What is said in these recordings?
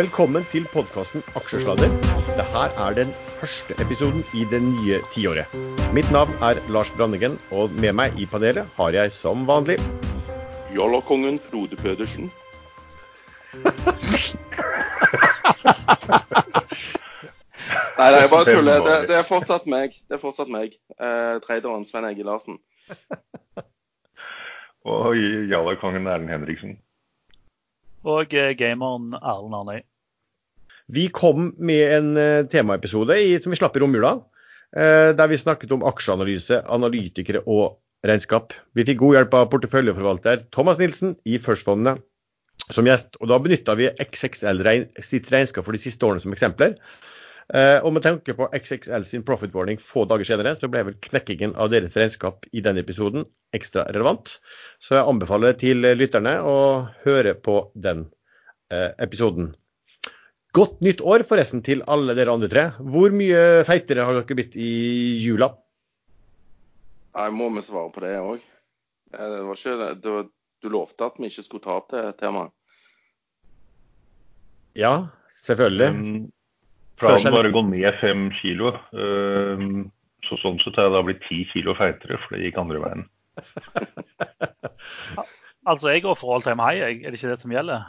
Velkommen til podkasten Aksjesladder. Dette er den første episoden i det nye tiåret. Mitt navn er Lars Brandegen, og med meg i panelet har jeg som vanlig Jollakongen Frode Pedersen. Nei, nei, jeg bare tuller. Det, det er fortsatt meg. Det er fortsatt meg. Eh, Treideren Svein Egil Larsen. Og Jallakongen Erlend Henriksen. Og eh, gameren Erlend Arnøy. Vi kom med en eh, temaepisode som vi slapp i romjula, eh, der vi snakket om aksjeanalyse, analytikere og regnskap. Vi fikk god hjelp av porteføljeforvalter Thomas Nilsen i First-fondene som gjest. og Da benytta vi XXL sitt regnskap for de siste årene som eksempler. Eh, og med tanke på XXL sin profit warning få dager senere, så ble vel knekkingen av deres regnskap i denne episoden ekstra relevant. Så jeg anbefaler til lytterne å høre på den episoden. Godt nytt år forresten til alle dere andre tre. Hvor mye feitere har dere blitt i jula? Jeg må vi svare på det òg. Det var ikke det. Du, du lovte at vi ikke skulle ta opp det temaet. Ja, selvfølgelig. Um, Planen var å gå ned fem kilo. Um, så sånn sett har jeg da blitt ti kilo feitere, for det gikk andre veien. Altså, jeg går for all time high, er det ikke det som gjelder?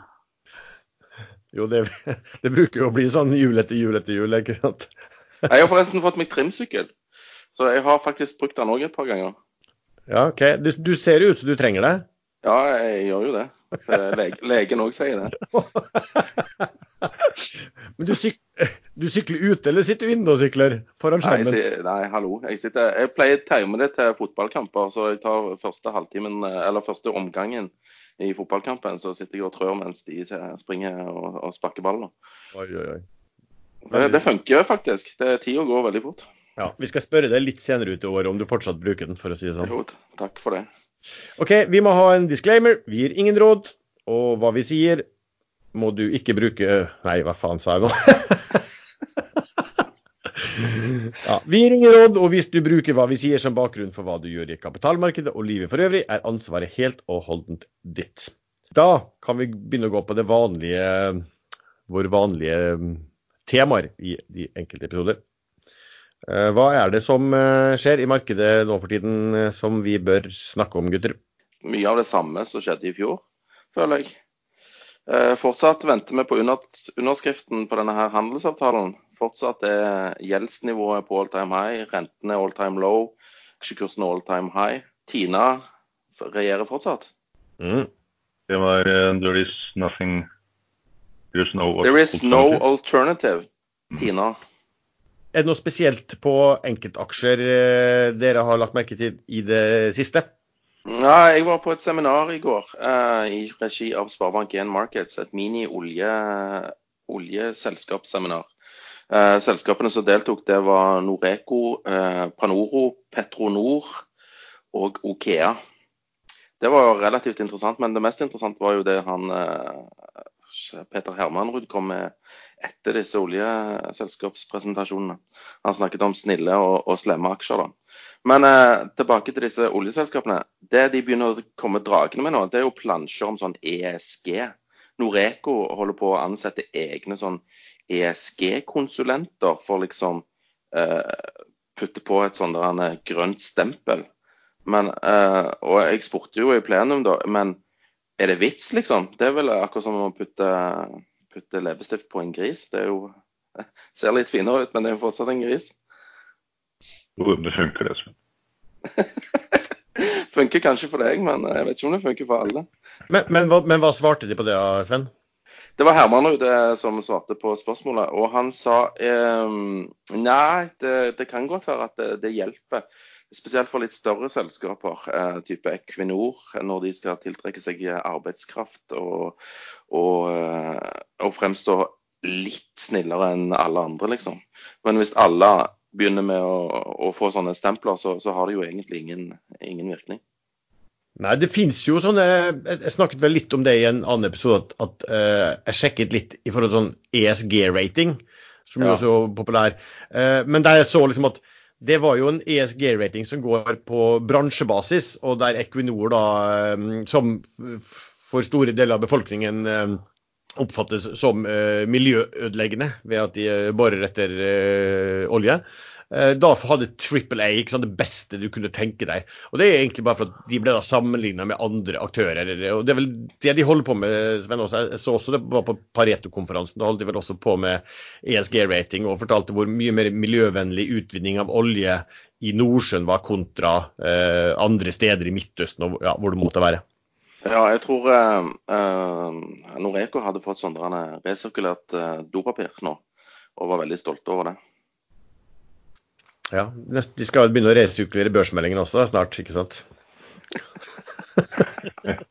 Jo, det, det bruker jo å bli sånn jul etter jul etter jul, ikke sant? Jeg har forresten fått meg trimsykkel, så jeg har faktisk brukt den òg et par ganger. Ja, OK. Du, du ser ut som du trenger det? Ja, jeg gjør jo det. Lege, legen òg sier det. Men du, syk, du, sykler ute, eller sitter du inne og sykler foran skjermen? Nei, jeg, nei hallo. Jeg, sitter, jeg pleier å time det til fotballkamper, så jeg tar første halvtimen, eller første omgangen i fotballkampen, så sitter jeg og trør mens de springer og, og sparker ball. Oi, oi, oi. Det, det funker faktisk. Det, Tida går veldig fort. Ja, Vi skal spørre deg litt senere ut i året om du fortsatt bruker den, for å si det sånn. Jo, takk for det. OK, vi må ha en disclaimer. Vi gir ingen råd. Og hva vi sier, må du ikke bruke Nei, hva faen sa jeg nå? ja, vi gir ingen råd, og hvis du bruker hva vi sier som bakgrunn for hva du gjør i kapitalmarkedet og livet for øvrig, er ansvaret helt og holdent ditt. Da kan vi begynne å gå på det vanlige, våre vanlige temaer i de enkelte episoder. Hva er det som skjer i markedet nå for tiden som vi bør snakke om, gutter? Mye av det samme som skjedde i fjor, føler jeg. Eh, fortsatt venter vi på underskriften på denne her handelsavtalen. Fortsatt er gjeldsnivået på all time high, rentene er all time low, aksjekursen all time high. Tina regjerer fortsatt. Mm. Det var uh, There is nothing There is no, There is no alternative. Tina. Er det noe spesielt på enkeltaksjer dere har lagt merke til i det siste? Ja, jeg var på et seminar i går eh, i regi av Sparebank1 Markets. Et mini-oljeselskapsseminar. Eh, selskapene som deltok, det var Noreco, eh, Panoro, Petronor og Okea. Det var relativt interessant, men det mest interessante var jo det han eh, Peter Hermanrud kom med etter disse oljeselskapspresentasjonene. Han snakket om snille og, og slemme aksjer. da. Men eh, tilbake til disse oljeselskapene. Det de begynner å komme dragende med nå, det er jo plansjer om sånn ESG. Noreco holder på å ansette egne sånn ESG-konsulenter for liksom eh, putte på et sånt der grønt stempel. Men, eh, og jeg spurte jo i plenum, da, men er det vits, liksom? Det er vel akkurat som å putte, putte leppestift på en gris. Det er jo, ser litt finere ut, men det er jo fortsatt en gris. Jo, det funker, det. Sven. funker kanskje for deg, men jeg vet ikke om det funker for alle. Men, men, hva, men hva, svarte de på det, Sven? Det var Herman Rude som svarte på spørsmålet. Og han sa eh, nei, det, det, kan godt være at det, det, hjelper. Spesielt for litt større selskaper, eh, type Equinor, når de skal tiltrekke seg arbeidskraft og, og, eh, og fremstå litt snillere enn alle andre, liksom. Men hvis alle begynner med å, å få sånne stempler, så, så, har det jo egentlig ingen, ingen virkning. Nei, det finnes jo sånne Jeg snakket vel litt om det i en annen episode, at, at uh, jeg sjekket litt i forhold til sånn ESG-rating, som ja. er så populær. Uh, men der jeg så liksom at det var jo en ESG-rating som går på bransjebasis, og der Equinor, da, um, som for store deler av befolkningen oppfattes som miljøødeleggende ved at de borer etter olje. Da hadde Triple A sant, det beste du kunne tenke deg. Og Det er egentlig bare for at de ble da sammenligna med andre aktører. og Det er vel det de holder på med, Sven også. Jeg så også det var på Pareto-konferansen. Da holdt de vel også på med ESG-rating og fortalte hvor mye mer miljøvennlig utvinning av olje i Nordsjøen var kontra andre steder i Midtøsten og ja, hvor det måtte være. Ja, jeg tror eh, eh Noreco hadde fått sånn resirkulert eh, dopapir nå, og var veldig stolte over det. Ja, De skal begynne å resirkulere børsmeldingen også da, snart, ikke sant?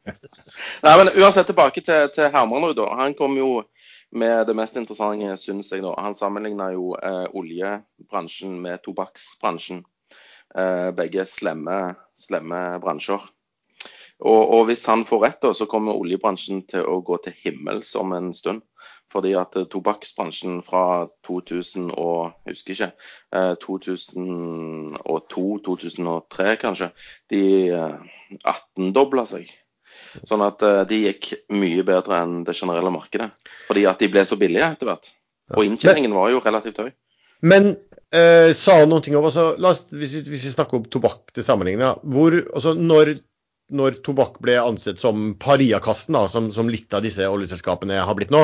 Nei, men uansett tilbake til, til Hermanrud. Han kom jo med det mest interessante, syns jeg. da. Han sammenligna jo eh, oljebransjen med tobakksbransjen. Eh, begge slemme, slemme bransjer. Og, og, hvis han får rett, da, så kommer oljebransjen til å gå til himmels om en stund. Fordi at uh, tobakksbransjen fra 2000 og husker ikke, uh, 2002-2003 kanskje, de uh, eh, 18-dobla seg. Sånn at de gikk mye bedre enn det generelle markedet. Fordi at de ble så billige etter hvert. Og inntjeningen var jo relativt høy. Men eh, sa noen ting om altså, oss, hvis, vi, hvis, vi snakker om tobakk til sammenligning, hvor, altså, når når tobakk ble ansett som pariakasten, da, som, som, litt av disse oljeselskapene har blitt nå,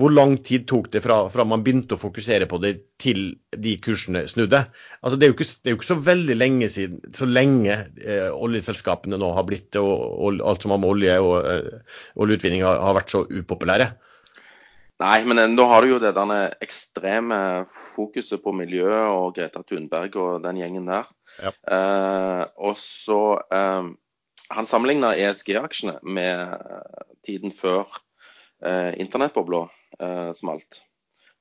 hvor lang tid tok det fra, fra, man begynte å fokusere på det til de kursene snudde? Altså, det, er ikke, det, er jo ikke, så veldig lenge siden, så lenge eh, oljeselskapene nå har blitt, og, og, alt som har med olje og eh, oljeutvinning har, har, vært så upopulære. Nei, men eh, nå har du jo det denne ekstreme fokuset på miljø og Greta Thunberg og den gjengen der. Ja. Eh, og så eh, han sammenligna ESG-aksjene med eh, tiden før eh, internettbobla eh, smalt.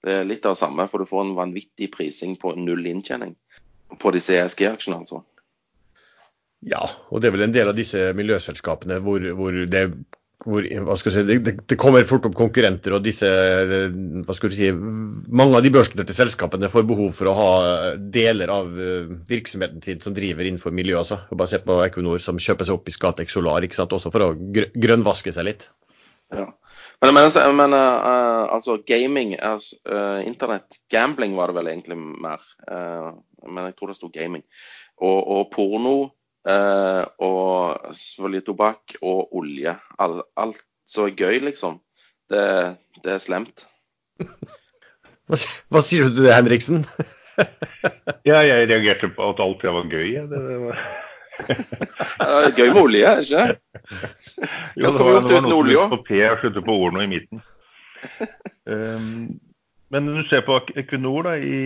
Det er litt av det samme, for du får en vanvittig prising på null inntjening på disse ESG-aksjene. altså. Ja, og det er vel en del av disse miljøselskapene hvor, hvor det hvor, si, det, det, kommer fort opp konkurrenter, og disse, hva skal du si, mange av de børsnoterte selskapene får behov for å ha deler av eh, virksomheten sin som driver innenfor miljøet. Altså. Bare se på Equinor som kjøper seg opp i Scatec Solar, ikke sant? også for å grønnvaske seg litt. Ja. Men, men, men uh, altså gaming, altså, uh, internett, gambling var det vel egentlig mer. Uh, men jeg tror det sto gaming. Og, og porno og selvfølgelig tobakk og olje. Alt, alt som er gøy, liksom. Det, det er slemt. Hva, hva, sier du til det, Henriksen? ja, jeg reagerte på at alt det var gøy. Det, det var... gøy med olje, ikke Hva Var, vi gjort uten olje på P og slutter på ordene i midten. Um, men når du ser på Equinor da, i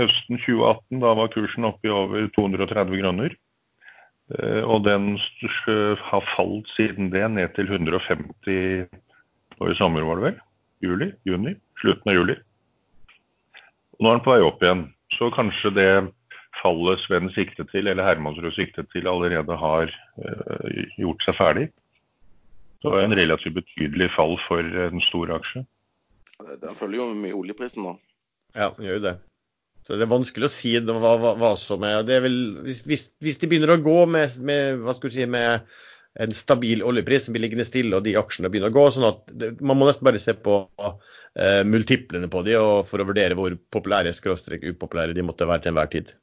høsten 2018, da var kursen oppe i over 230 kroner. Eh, og den har falt siden det ned til 150 nå i sommer, var det vel? Juli? Juni? Slutten av juli. Og nå er den på vei opp igjen. Så kanskje det fallet Sven siktet til, eller Hermansrud siktet til, allerede har uh, gjort seg ferdig. Så Det var en relativt betydelig fall for en stor aksje. Den følger jo med oljeprisen nå. Ja, den gjør jo det. Så Det er vanskelig å si hva, hva, hva som er, er vel, hvis, hvis, de begynner å gå med, med, si, med en stabil oljepris som blir liggende stille, og de aksjene begynner å gå, sånn at det, Man må nesten bare se på uh, multiplene på de, for å vurdere hvor populære skråstrek upopulære de måtte være til enhver tid.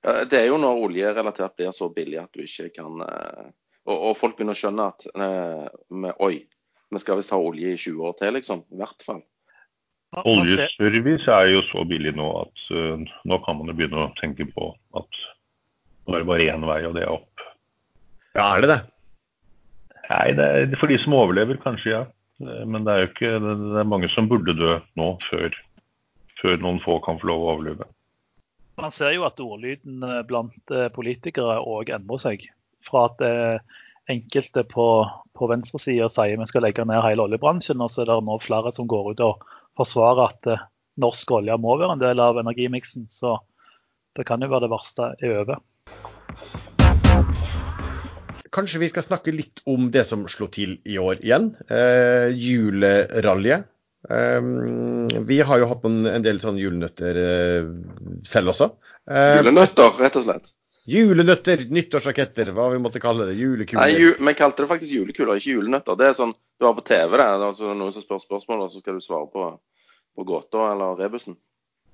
Det er jo når oljerelatert blir så billig at du ikke kan uh, og, og, folk begynner å skjønne at uh, med, Oi, vi skal visst ha olje i 20 år til, liksom. I hvert fall. Oljeservice er jo så billig nå at uh, nå kan man jo begynne å tenke på at nå er det bare én vei, og det er opp. Ja, er det det? Nei, det er for de som overlever, kanskje, ja. Men det er jo ikke Det er mange som burde dø nå, før, før noen få kan få lov å overleve. Man ser jo at ordlyden eh, blant eh, politikere òg endrer seg. Fra at enkelte på, på venstresida sier vi skal legge ned hele oljebransjen, og så er det nå flere som går ut og forsvare at eh, norsk olje må være en del av energimiksen. Så det kan jo være det verste er over. Kanskje vi skal snakke litt om det som slo til i år igjen. Eh, julerallyet. Eh, vi har jo hatt en, en del sånne julenøtter eh, selv også. Uh, julenøtter, rett og slett? Julenøtter, nyttårsraketter, hva vi måtte kalle det. Julekuler. Nei, ju, Vi kalte det faktisk julekuler, ikke julenøtter. Det er sånn du har på TV, det. Altså, noen som spør spørsmål, og så skal du svare på, på gåta eller rebusen.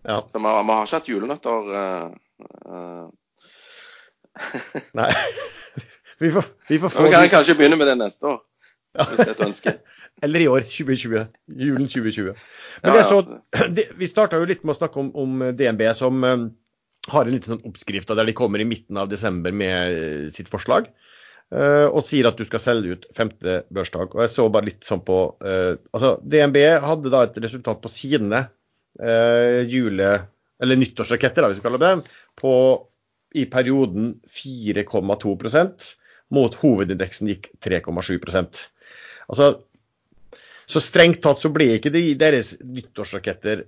Ja. Så vi, vi har ikke hatt julenøtter. Uh, uh. Nei. vi får, vi får få Vi kan kanskje begynne med det neste år, hvis det er et ønske. Eller i år, 2020. Julen 2020. Men det er så, det, Vi starta jo litt med å snakke om, om DNB, som um, har en liten sånn oppskrift der de kommer i midten av desember med sitt forslag. Uh, og sier at du skal selge ut femte børsdag. Og jeg så bare litt sånn på uh, altså DNB hadde da et resultat på sine uh, jule- eller nyttårsraketter, da, hvis vi kaller det på i perioden 4,2% mot hovedindeksen gikk 3,7% Altså så strengt tatt så ble ikke de, deres nyttårsraketter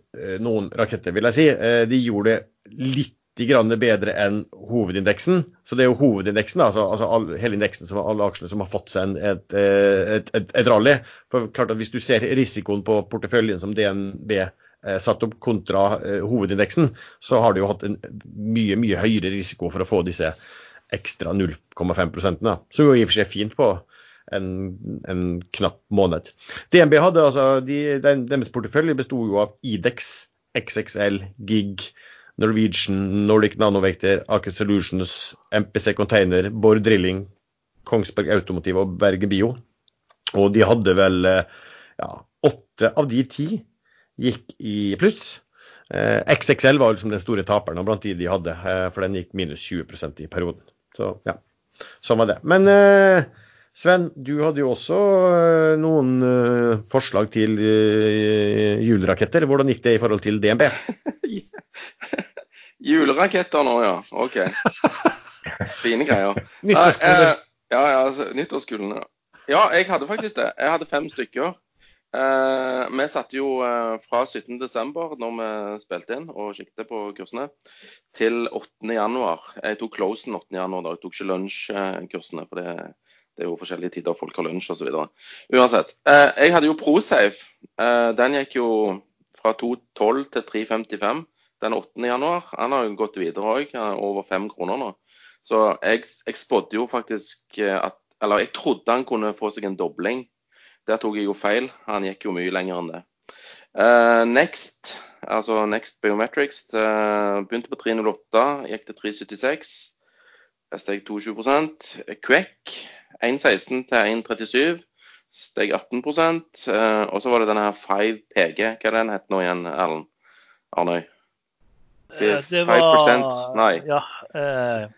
noen raketter, vil jeg si. De gjorde det litt grann bedre enn hovedindeksen. Så det er jo hovedindeksen, altså, altså all, hele indeksen som alle aksjene som har fått seg en, et, et, et, et, rally. For klart at Hvis du ser risikoen på porteføljen som DNB eh, satt opp kontra eh, hovedindeksen, så har du jo hatt en mye mye høyere risiko for å få disse ekstra 0,5 prosentene. Som jo i og for seg er fint på en, en knapp måned. DNB hadde altså, de, den, Deres portefølje besto jo av Idex, XXL, GIG, Norwegian, Nordic Nanovekter, Aker Solutions, MPC Container, Bård Drilling, Kongsberg Automotiv og Bergen Bio. Og de hadde vel ja, åtte av de ti gikk i pluss. Eh, XXL var liksom den store taperen blant de de hadde, eh, for den gikk minus 20% i perioden. Så ja, sånn var det. Men eh, Sven, du hadde jo også eh, noen eh, forslag til eh, juleraketter. Hvordan gikk det i forhold til DNB? Juleraketter nå, ja. OK. Fine greier. Nyttårskuler. Ja, ja, altså, nyttårskulene. Ja, jeg hadde faktisk det. Jeg hadde fem stykker. Eh, vi satte jo eh, fra 17.12., når vi spilte inn og kikket på kursene, til 8.1. Jeg tok closen 8.1. da. Jeg tok ikke lunsjkursene, for det, det, er jo forskjellige tider folk har lunsj osv. Uansett. Eh, jeg hadde jo Prosafe. Eh, den gikk jo fra 2.12 til 3.55 den 8. januar. Han har jo gått videre òg, over fem kroner nå. Så jeg, jeg spådde jo faktisk eh, at Eller jeg trodde han kunne få seg en dobling. Der tok jeg jo feil. Han gikk jo mye lenger enn det. Eh, Next, altså Next Biometrics, uh, begynte på 308, gikk til 376. Steg 22% Queck 1,16 til 1,37. Steg 18 uh, Og så var det denne her 5PG. Hva er den het nå igjen, Erlend Arnøy? Eh, det var Nei. Ja, eh,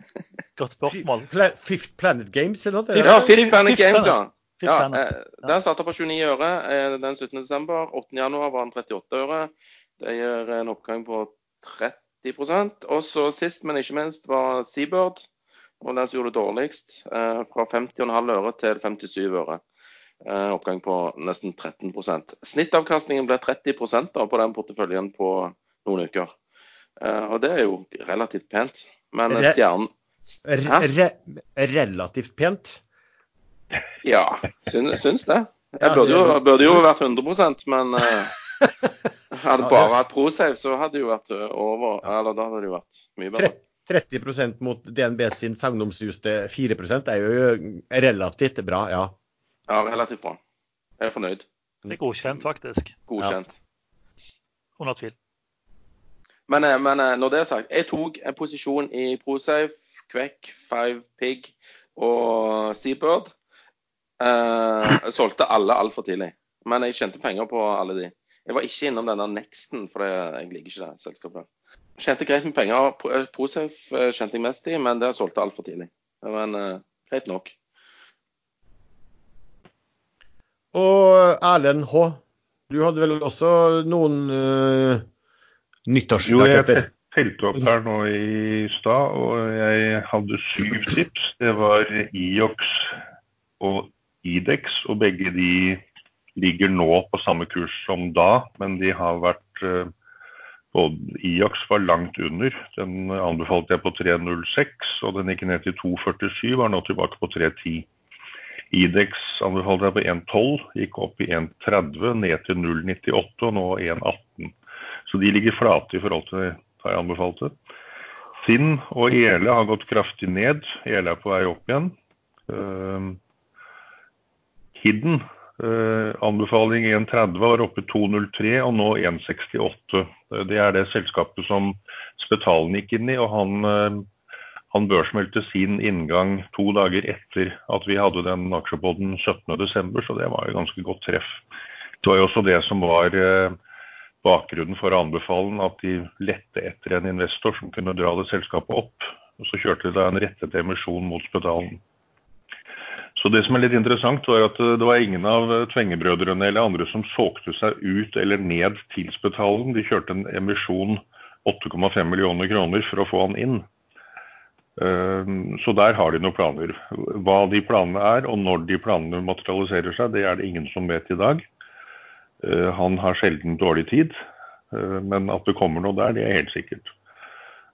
godt spørsmål. Fifth Planet Games, eller noe? Ja, Fifth Planet Games, ja. ja eh, den starta på 29 øre eh, den 17. desember. 8. januar var den 38 øre. Det gjør en oppgang på 30% Og så sist, men ikke minst, var Seabird. Og den som gjorde det dårligst. Eh, fra 50,5 øre til 57 øre. Eh, oppgang på nesten 13% Snittavkastningen ble 30 da, på den porteføljen på noen uker. Uh, og det er jo relativt pent. Men Re stjernen re Relativt pent? Ja, syns, syns det. Jeg burde jo, burde jo vært 100% men hadde bare hatt ProSafe, så hadde det jo vært eh, over. Eller da hadde det jo vært mye bedre. 30% mot DNB sin sagnomsuste 4% er jo relativt bra, ja. Ja, relativt bra. Jeg er fornøyd. Det er godkjent, faktisk. Godkjent. Ja. Under tvil. Men, eh, men, eh, når det er sagt, jeg tok en posisjon i ProSafe, Kvekk, Five Pig og Seabird. Eh, jeg solgte alle altfor tidlig, men jeg tjente penger på alle de. Jeg var ikke innom denne Nexten, for jeg liker ikke det selskapet. Tjente greit med penger. Eh, ProSafe tjente jeg mest i, men det solgte jeg altfor tidlig. Men uh, greit nok. Og Erlend H., du hadde vel også noen uh nyttårsraketter. Jo, jeg telte opp her nå i stad, og jeg hadde syv tips. Det var IOX og IDEX, og begge de ligger nå på samme kurs som da, men de har vært eh, både IOX var langt under. Den anbefalte jeg på 3,06, og den gikk ned til 2,47, var nå tilbake på 3,10. IDEX anbefalte jeg på 1,12, gikk opp i 1,30, ned til 0,98 og nå 1,18. Så de ligger flate i forhold til hva jeg anbefalte. Finn og Ele har gått kraftig ned. Ele er på vei opp igjen. Uh, Hidden anbefaling 1,30 var oppe 2,03 og nå 1,68. Det er det selskapet som Spetalen gikk inn i. og han, uh, han børsmeldte sin inngang to dager etter at vi hadde den aksjepodden 17.12., så det var jo ganske godt treff. Det var jo også det som var bakgrunnen for anbefalen at de lette etter en investor som kunne dra det selskapet opp. Og så kjørte de da en rettet emisjon mot Spetalen. Så det som er litt interessant, var at det var ingen av Tvenge-brødrene eller andre som solgte seg ut eller ned til Spetalen. De kjørte en emisjon 8,5 millioner kroner for å få han inn. Ehm, så der har de noen planer. Hva de planene er, og når de planene materialiserer seg, det er det ingen som vet i dag. Eh, han har sjelden dårlig tid, eh, men at det kommer noe der, det er helt sikkert.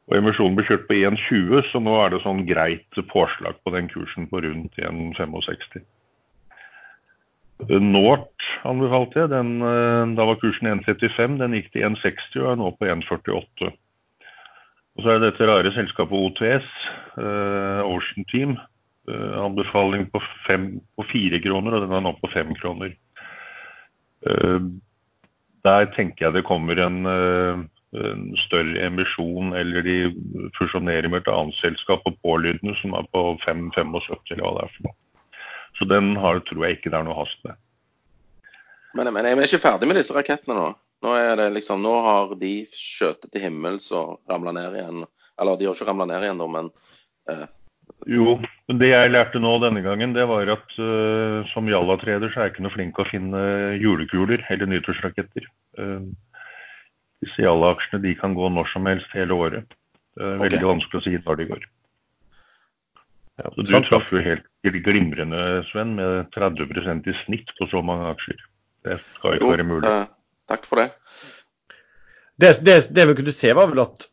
Og Emisjonen ble kjørt på 1,20, så nå er det sånn greit påslag på den kursen på rundt 1,65. Nort anbefalte jeg. Den, eh, da var kursen 1,35. Den gikk til 1,60 og er nå på 1,48. Og så er det dette rare selskapet OTS, Ocean Team. anbefaling på, fem, på fire kroner, og den er nå på fem kroner. Eh, der tenker jeg det kommer eh, en større emisjon, eller de fusjonerer med et annet selskap på pålydende som er på 5,75 eller hva det er for noe. Så den har, tror jeg ikke det er noe hast med. Men, men er vi ikke ferdig med disse rakettene nå? Nå, liksom, nå har de skjøtet til himmels og ramla ned igjen. Eller de har ikke ramla ned igjen, men eh, jo, det jeg lærte nå denne gangen, det var at uh, som Jalla-trader så er jeg ikke noe flink å finne julekuler eller nyttårsraketter. Uh, disse Jalla-aksjene de kan gå når som helst hele året. Det er veldig okay. vanskelig å si når de går. Ja, så du traff jo helt glimrende, Sven, med 30% i snitt på så mange aksjer. Det skal ikke jo, være mulig. Uh, takk for det. Det, det, det vi kunne se, var vel at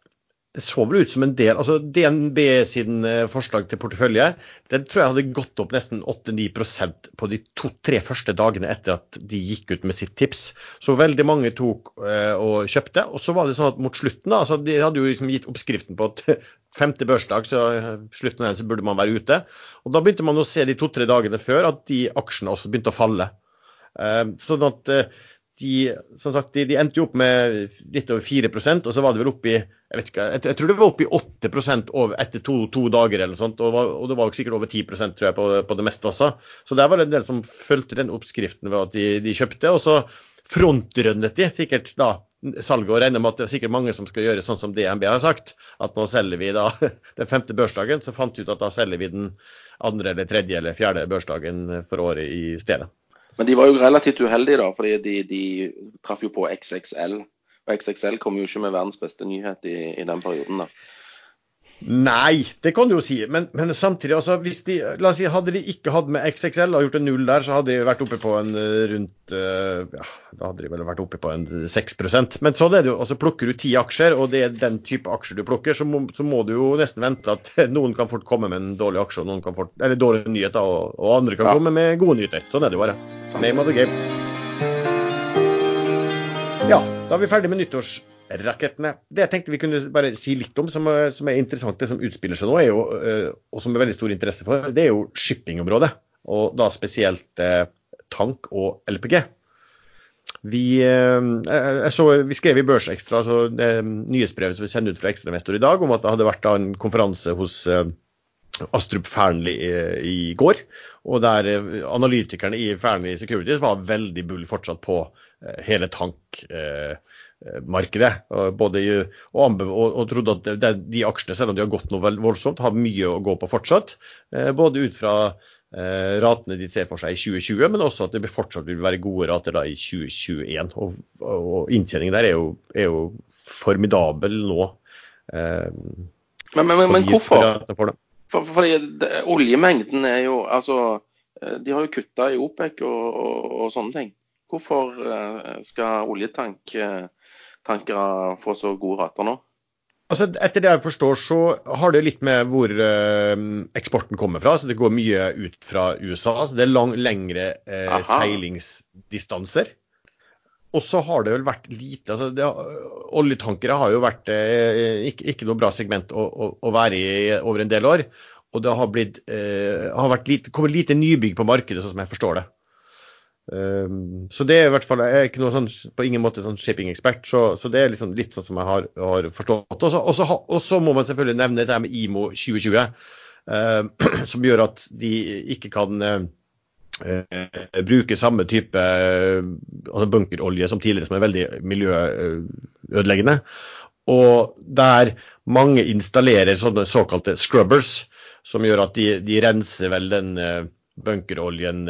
det så vel ut som en del altså DNB sin eh, forslag til portefølje den tror jeg hadde gått opp nesten 8-9% på de to-tre første dagene etter at de gikk ut med sitt tips. Så veldig mange tok eh, og kjøpte. Og så var det sånn at mot slutten, da, altså de hadde jo liksom gitt oppskriften på at femte børsdag, så eh, slutten av den så burde man være ute. Og da begynte man å se de to-tre dagene før at de aksjene også begynte å falle. Sånn at de, som sagt, de, de, endte jo opp med litt over 4% og så var det vel oppe i jeg, vet ikke, jeg, jeg tror det var oppe i 8 over, etter to, to, dager eller noe sånt. Og, og, det var jo sikkert over 10% tror jeg, på, på, det meste også. Så der var det en del som fulgte den oppskriften ved at de, de kjøpte. Og så frontrunnet de sikkert da salget og regner med at det er sikkert mange som skal gjøre sånn som DNB har sagt. At nå selger vi da den femte børsdagen, så fant vi ut at da selger vi den andre eller tredje eller fjerde børsdagen for året i stedet. Men de var jo relativt uheldige, da, fordi de, de traff jo på XXL. Og XXL kom jo ikke med verdens beste nyhet i, i den perioden. da. Nei, det kan du jo si. Men, men samtidig, altså, de, la oss si, hadde de ikke hatt med XXL og gjort en null der, så hadde de vært oppe på en eh, rundt uh, ja, Da hadde de vel vært oppe på en 6% Men sånn er det jo. altså Plukker du ti aksjer, og det er den type aksjer du plukker, så må, så må, du jo nesten vente at noen kan fort komme med en dårlig aksje, og noen kan fort, eller dårlige nyheter, og, og andre kan ja. komme med gode nyheter. Sånn er det jo bare. Name of the game. Ja, da er vi ferdig med nyttårs rakettene. Det jeg tenkte vi kunne bare si litt om, som, som er interessant, det som utspiller seg nå, jo, eh, og som er veldig stor interesse for, det er jo shippingområdet. Og da spesielt eh, tank og LPG. Vi, eh, så, vi, skrev i Børsekstra, altså eh, nyhetsbrevet som vi sender ut fra Ekstramestor i dag, om at det hadde vært en konferanse hos eh, Astrup Fearnley i, i, går. Og der eh, analytikerne i Fearnley Securities var veldig bull fortsatt på hele tank. Eh, markedet. Både, og, og, og, trodde at det, de aksjene, selv om de har gått noe voldsomt, har mye å gå på fortsatt. Eh, både ut fra eh, ratene de ser for seg i 2020, men også at det fortsatt vil være gode rater da i 2021. Og, og inntjeningen der er jo, er jo formidabel nå. Eh, men, men, men, men hvorfor? For, for, fordi oljemengden er jo Altså, eh, de har jo kutta i OPEC og, sånne ting. Hvorfor eh, skal oljetank tankere få så gode rater nå? Altså, etter det jeg forstår, så har det litt med hvor uh, eksporten kommer fra. så Det går mye ut fra USA. så Det er lang, lengre eh, seilingsdistanser. og så har det vel vært lite altså det, Oljetankere har jo vært eh, ikke, ikke, noe bra segment å, å, å, være i over en del år. Og det har, blitt, eh, har vært lite, kommet lite nybygg på markedet, sånn som jeg forstår det. Um, så det er i hvert fall Jeg er ikke noe sånn, på ingen måte sånn shipping-ekspert, så, så, det er liksom litt sånn som jeg har, har forstått. Og så må man selvfølgelig nevne det med IMO 2020, uh, som gjør at de ikke kan uh, bruke samme type uh, altså bunkerolje som tidligere, som er veldig miljøødeleggende. Og der mange installerer sånne såkalte scrubbers, som gjør at de, de renser vel den uh, bunkeroljen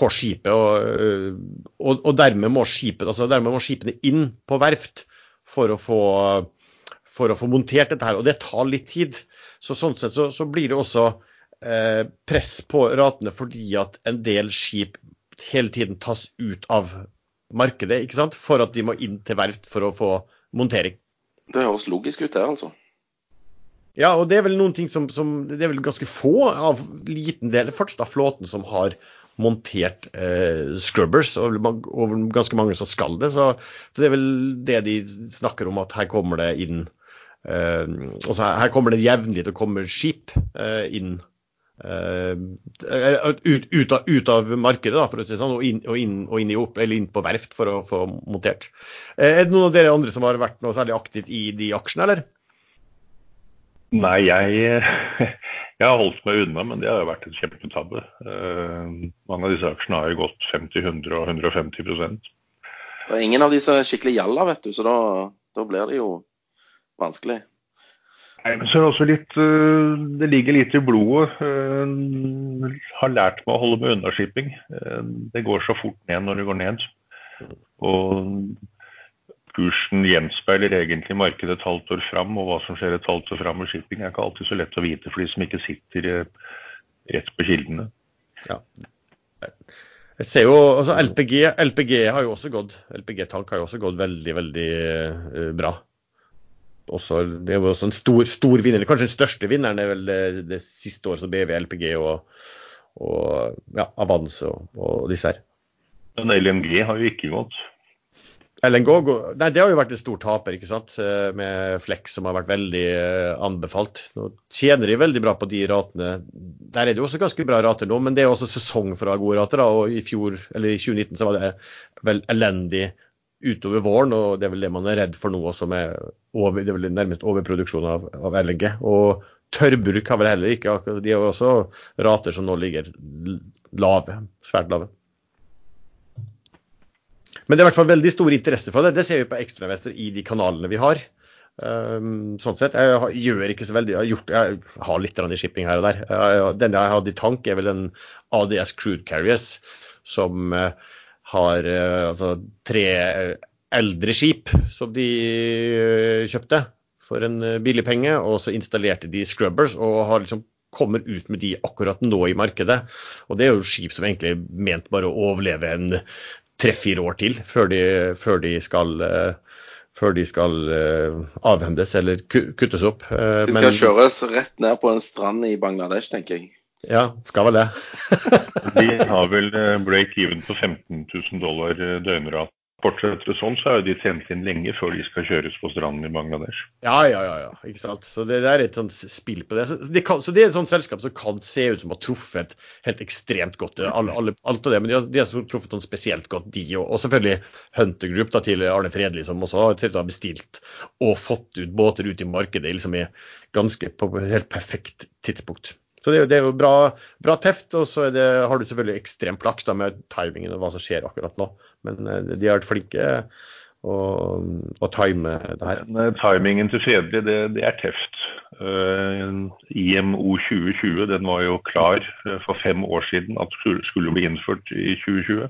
på skipet. Og, og, og dermed, må skipet, altså dermed, må skipene inn på verft for å få, for å få montert dette her. Og det tar litt tid. Så sånn sett så, så blir det også eh, press på ratene fordi at en del skip hele tiden tas ut av markedet, ikke sant? for at de må inn til verft for å få montering. Det høres logisk ut, det, altså. Ja, og det er vel noen ting som, som Det er vel ganske få av liten del fortsatt av flåten som har montert eh, scrubbers, og, og, ganske mange som skal det. Så, så, det er vel det de snakker om, at her kommer det inn eh, her, her, kommer det jevnlig til å komme skip eh, inn. Uh, ut, ut, av, ut, av, markedet, da, for å si sånn, og, inn, og, inn, og inn, opp, inn, på verft for å få montert. Uh, er det noen av dere andre som har vært noe særlig aktivt i de aksjene, eller? Nei, jeg Jeg har holdt meg unna, men det har jo vært en kjempetabbe. Uh, mange av disse aksjene har jo gått 50, 100 og 150 Det er ingen av disse skikkelig gjalla, vet du, så da, da, blir det jo vanskelig. Nei, men så er Det også litt, uh, det ligger litt i blodet. Uh, har lært meg å holde meg unna shipping. det går så fort ned når det går ned. Og kursen gjenspeiler egentlig markedet et halvt år fram, og hva som skjer et halvt år fram med shipping er ikke alltid så lett å vite for de som ikke sitter eh, rett på kildene. Ja. Jeg ser jo, altså LPG, LPG har jo også gått LPG Tank har jo også gått veldig, veldig uh, bra. Også, det er jo også en stor, stor vinner. Kanskje den største vinneren er vel det, det siste året som BV LPG og, og ja, Avance og, og disse her. Men LNG har jo ikke gått. LNG nei, det har jo vært en stor taper, ikke sant? Eh, med Flex som har vært veldig eh, anbefalt. Nå tjener de veldig bra på de ratene. Der er det jo også ganske bra rater nå, men det er også sesong for å ha gode rater. Da. og i, fjor, eller i 2019 så var det vel elendig utover våren, og det er vel det man er redd for nå også, med over, det er vel nærmest overproduksjon av, av LNG. Og tørrbruk har vel heller ikke De har også rater som nå ligger lave, svært lave. Men det er i hvert fall veldig stor interesse for det. Det ser vi på ekstrainvestor i de kanalene vi har. Um, sånn sett. Jeg gjør ikke så veldig Jeg har, gjort, jeg har litt i shipping her og der. Den jeg hadde i tank, er vel en ADS Crude Carriers som uh, har uh, altså, tre eldre skip som de kjøpte for en billig penge. Og så installerte de scrubbers og har liksom kommer ut med de akkurat nå i markedet. Og det er jo skip som egentlig er ment bare å overleve en tre-fire år til før de, før de skal uh, før de skal uh, avhendes eller kuttes opp. Uh, de skal men, kjøres rett ned på en strand i Bangladesh, tenker jeg. Ja, skal vel det. de har vel break-even på 15 000 dollar døgnrat Fortsetter det sånn, så er jo de tjent inn lenge før de skal kjøres på stranden i Bangladesh. Ja, ja, ja. ja ikke sant. Så det, det er et sånt spill på det. Så det, kan, så det er et sånt selskap som kan se ut som har truffet helt ekstremt godt. Alle, alle, alt av det, Men de har, de har truffet sånn spesielt godt, de òg. Og selvfølgelig Hunter Group da, til Arne Fredli, som også har bestilt og fått ut båter ut i markedet liksom i ganske på et helt perfekt tidspunkt. Så det, det er jo bra, bra teft, og så det, har du selvfølgelig ekstrem flaks med timingen og hva som skjer akkurat nå. Men eh, de har vært flinke å, å time det her. Men, eh, timingen til Fredelig, det, det, er teft. Uh, IMO 2020 den var jo klar for fem år siden at skulle, skulle bli innført i 2020.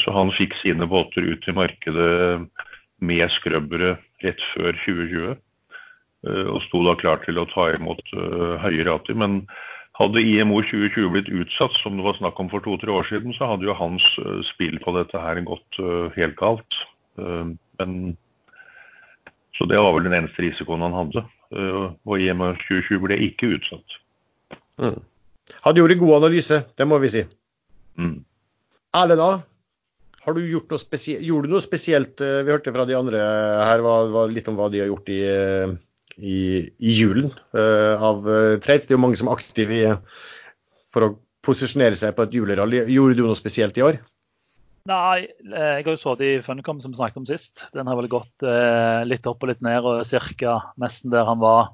Så han fikk sine båter ut i markedet med skrøbbere rett før 2020. Uh, og sto da klar til å ta imot uh, høye rater. Men hadde IMO 2020 blitt utsatt, som det var snakk om for to-tre år siden, så hadde jo hans eh, spill på dette her gått helt galt. Men, så det var vel den eneste risikoen han hadde. Og IMO 2020 ble ikke utsatt. Mm. Hadde gjort en god analyse, det må vi si. Mm. Erlend, da? Har du gjort noe spesielt? Gjorde du noe spesielt? Vi hørte fra de andre her var, var litt om hva de har gjort i, i, i julen av trades. Det er jo mange som er aktive for å posisjonere seg på et julerally. Gjorde du noe spesielt i år? Nei, jeg har jo sittet i Funcom som vi snakket om sist. Den har vel gått eh, litt opp og litt ned, og ca. nesten der han var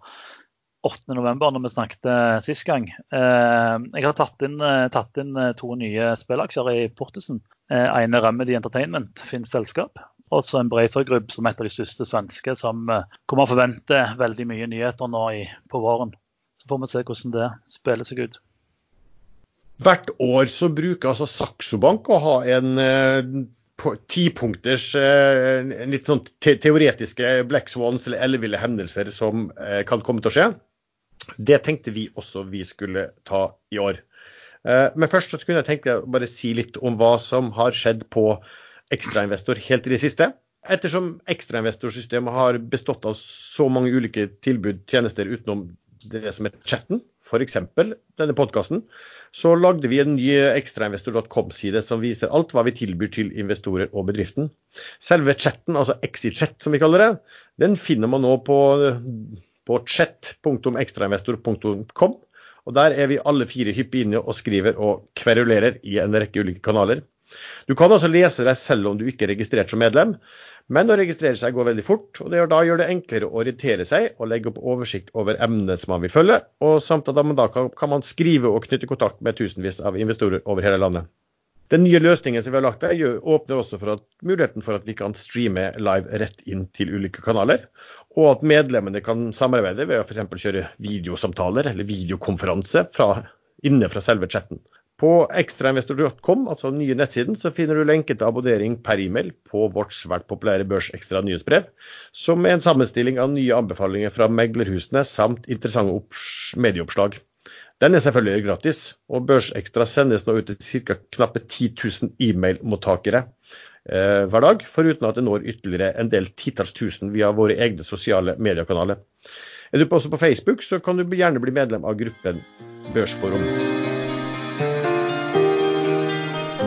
8.11. når vi snakket eh, sist gang. Eh, jeg har tatt inn, eh, tatt inn, to nye spillaksjer i Portesen. Eh, ene Remedy Entertainment, finnes selskap. Og så en Group, som er et av de største svenske, som eh, kommer å forvente veldig mye nyheter nå i, på våren. Så får vi se hvordan det spiller seg ut. Hvert år så bruker altså Saxo Bank å ha en tipunkters eh, litt sånn te teoretiske black swans eller elleville hendelser som eh, kan komme til å skje. Det tenkte vi også vi skulle ta i år. Eh, men først så kunne jeg tenke bare si litt om hva som har skjedd på ekstrainvestor helt i det siste. Ettersom ekstrainvestorsystemet har bestått av så mange ulike tilbud, tjenester utenom det som er chatten, f.eks. denne podkasten, så lagde vi en ny ekstrainvestor.com-side som viser alt hva vi tilbyr til investorer og bedriften. Selve chatten, altså ExiChat som vi kaller det, den finner man nå på på chat.ekstrainvestor.com. Og Der er vi alle fire hyppig inne og skriver og kverulerer i en rekke ulike kanaler. Du kan altså lese deg selv om du ikke er registrert som medlem, men å registrere seg går veldig fort. og det Da gjør det enklere å orientere seg og legge opp oversikt over emnet som man vil følge, og samt at man da kan, kan man skrive og knytte kontakt med tusenvis av investorer over hele landet. Den nye løsningen som vi har lagt der, åpner også for at, muligheten for at vi kan streame live rett inn til ulike kanaler. Og at medlemmene kan samarbeide ved å f.eks. kjøre videosamtaler eller videokonferanse fra, inne fra selve chatten. På ekstrainvestor.com, altså den nye nettsiden, så finner du lenke til abonnering per e-mail på vårt svært populære Børsekstra nyhetsbrev, som er en sammenstilling av nye anbefalinger fra meglerhusene samt interessante medieoppslag. Den er selvfølgelig gratis, og Børsekstra sendes nå ut til ca. knappe 10 000 e-mailmottakere eh, hver dag, foruten at det når ytterligere en del titalls tusen via våre egne sosiale mediekanaler. Er du også på Facebook, så kan du gjerne bli medlem av gruppen Børsforum.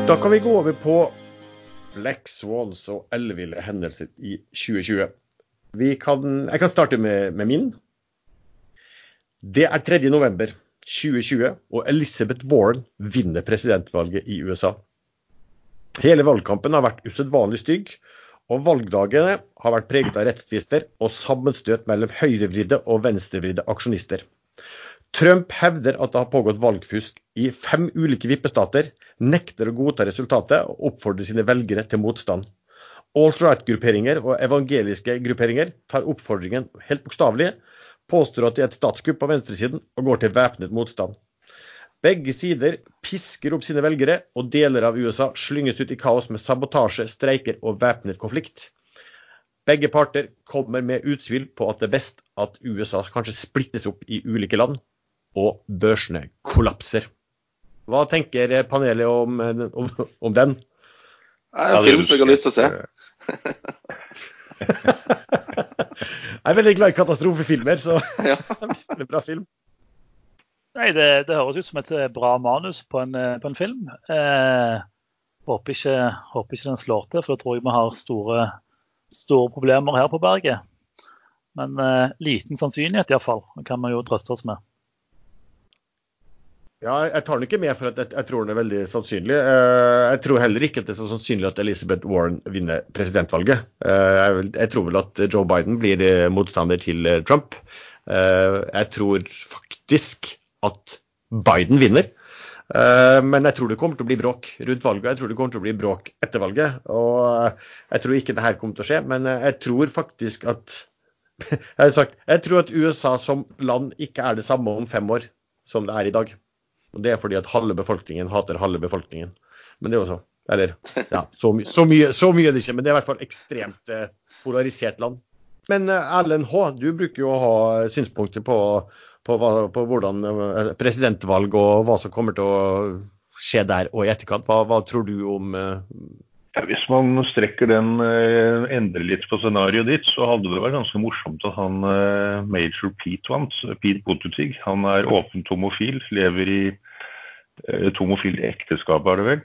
Da kan vi gå over på Black Swans og elleville hendelser i 2020. Kan, jeg kan starte med, med min. Det er 3. november. 2020, og Elizabeth Warren vinner presidentvalget i USA. Hele valgkampen har vært usedvanlig stygg, og valgdagene har vært preget av rettstvister og sammenstøt mellom høyrevridde og venstrevridde aksjonister. Trump hevder at det har pågått valgfusk i fem ulike vippestater, nekter å godta resultatet og oppfordrer sine velgere til motstand. Alt-right-grupperinger og evangeliske grupperinger tar oppfordringen helt bokstavelig, påstår at det er et statskupp på venstresiden og går til væpnet motstand. Begge sider pisker opp sine velgere, og deler av USA slynges ut i kaos med sabotasje, streiker og væpnet konflikt. Begge parter kommer med utsvil på at det er best at USA kanskje splittes opp i ulike land, og børsene kollapser. Hva tenker panelet om, om, om den? Det er en film som jeg har lyst til å se. Jeg er veldig glad i katastrofefilmer, så det er en bra film. Nei, det, det, høres ut som et eh, bra manus på en, eh, på en film. Eh, håper, ikke, håper, ikke, den slår til, for da tror jeg vi har store, store problemer her på berget. Men eh, liten sannsynlighet iallfall. Det kan vi jo trøste oss med. Ja, jeg tar den ikke med for at jeg, tror den er veldig sannsynlig. Eh, jeg tror heller ikke at det er så sannsynlig at Elizabeth Warren vinner presidentvalget. Eh, jeg, tror vel at Joe Biden blir eh, motstander til Trump. Jeg tror faktisk at Biden vinner. Men jeg tror det kommer til å bli bråk rundt valget. Jeg tror det kommer til å bli bråk etter valget. Og jeg tror ikke det her kommer til å skje, men jeg tror faktisk at jeg, sagt, jeg tror at USA som land ikke er det samme om fem år som det er i dag. Og Det er fordi at halve befolkningen hater halve befolkningen. Men det er jo så. Eller ja, så, my så, mye, så mye er det ikke, men det er i hvert fall ekstremt eh, polarisert land. Men eh, Erlend H., du bruker jo å ha synspunkter på, på, hva, på, hvordan eh, presidentvalg og hva som kommer til å skje der og i etterkant. Hva, hva tror du om eh, ja, hvis man strekker den, eh, endrer litt på scenarioet ditt, så hadde det vært ganske morsomt at han eh, Major Pete vant. Pete Buttigieg. Han er åpent homofil, lever i et homofilt ekteskap, er det vel.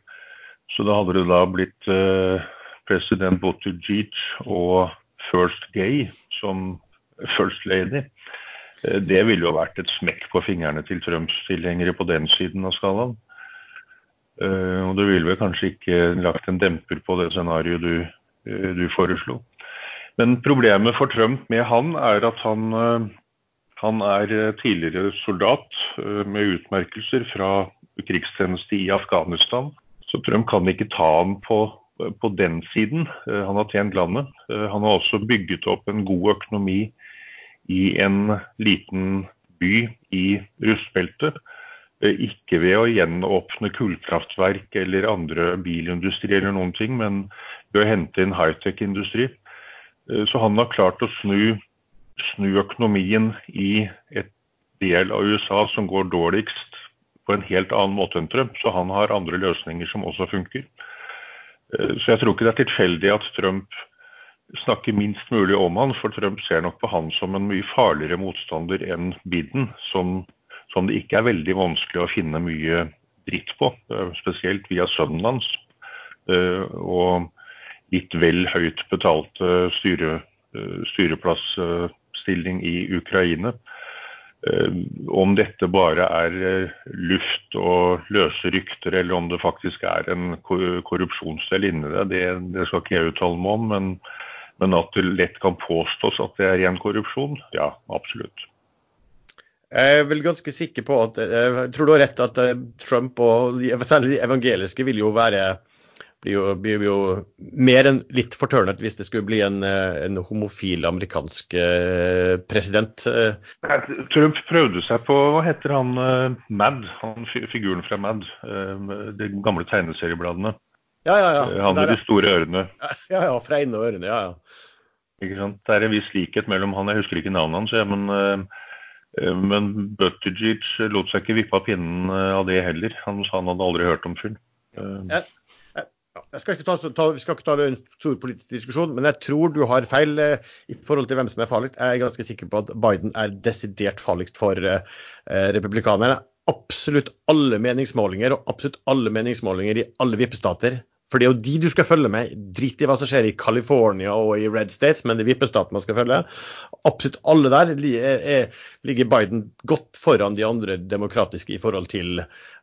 Så da hadde det da blitt eh, president Buttigieg og First Gay som First Lady. Eh, det ville jo vært et smekk på fingrene til Trumps tilhengere på den siden av skalaen. Eh, og det ville vel kanskje ikke lagt en demper på det scenarioet du, eh, du foreslo. Men problemet for Trump med han er at han, han er tidligere soldat med utmerkelser fra krigstjeneste i Afghanistan. Så Trump kan ikke ta ham på, på den siden. Han har tjent landet. Han har også bygget opp en god økonomi i en liten by i rustbeltet. Eh, ikke ved å gjenåpne kullkraftverk eller andre bilindustri eller noen ting, men ved å hente inn high-tech-industri. Eh, så han har klart å snu, snu, økonomien i et del av USA som går dårligst på en helt annen måte enn Trump. Så han har andre løsninger som også funker. Eh, så jeg tror ikke det er tilfeldig at Trump snakke minst mulig om han, for Trump ser nok på han som en mye farligere motstander enn Biden, som, som det ikke er veldig vanskelig å finne mye dritt på, eh, spesielt via sønnen hans. Eh, og litt vel høyt betalte styre, styreplassstilling i Ukraina. Om dette bare er luft og løse rykter, eller om det faktisk er en korrupsjonsdel inni det, det, det skal ikke jeg uttale meg om. men men at det lett kan påstås at det er ren korrupsjon, ja, absolutt. Jeg er vel ganske sikker på at Jeg tror du har rett at eh, Trump og særlig de evangeliske vil jo være blir jo, blir jo mer enn litt fortørnet hvis det skulle bli en, eh, en homofil amerikansk eh, president. Trump prøvde seg på hva heter han Mad, han figuren fra Mad, de gamle tegneseriebladene. Ja, ja, ja. Han med de store ørene. Ja, ja, og ørene, ja, ja. Ikke sant? Det er en viss likhet mellom han, jeg husker ikke navnet hans, men, men Buttigieg lot seg ikke vippe av pinnen eh, av det heller. Han sa han hadde aldri hørt om. Ja, jeg skal ikke ta, ta, vi skal ikke ta en stor politisk diskusjon, men jeg tror du har feil eh, i forhold til hvem som er farligst. Jeg er ganske sikker på at Biden er desidert farligst for eh, republikanerne. Absolutt alle meningsmålinger og absolutt alle meningsmålinger i alle vippestater for det er jo de du skal følge med. Drit i hva som skjer i California og i Red States, men det er vippestaten man skal følge. Absolutt alle der ligger Biden godt foran de andre demokratiske i forhold til,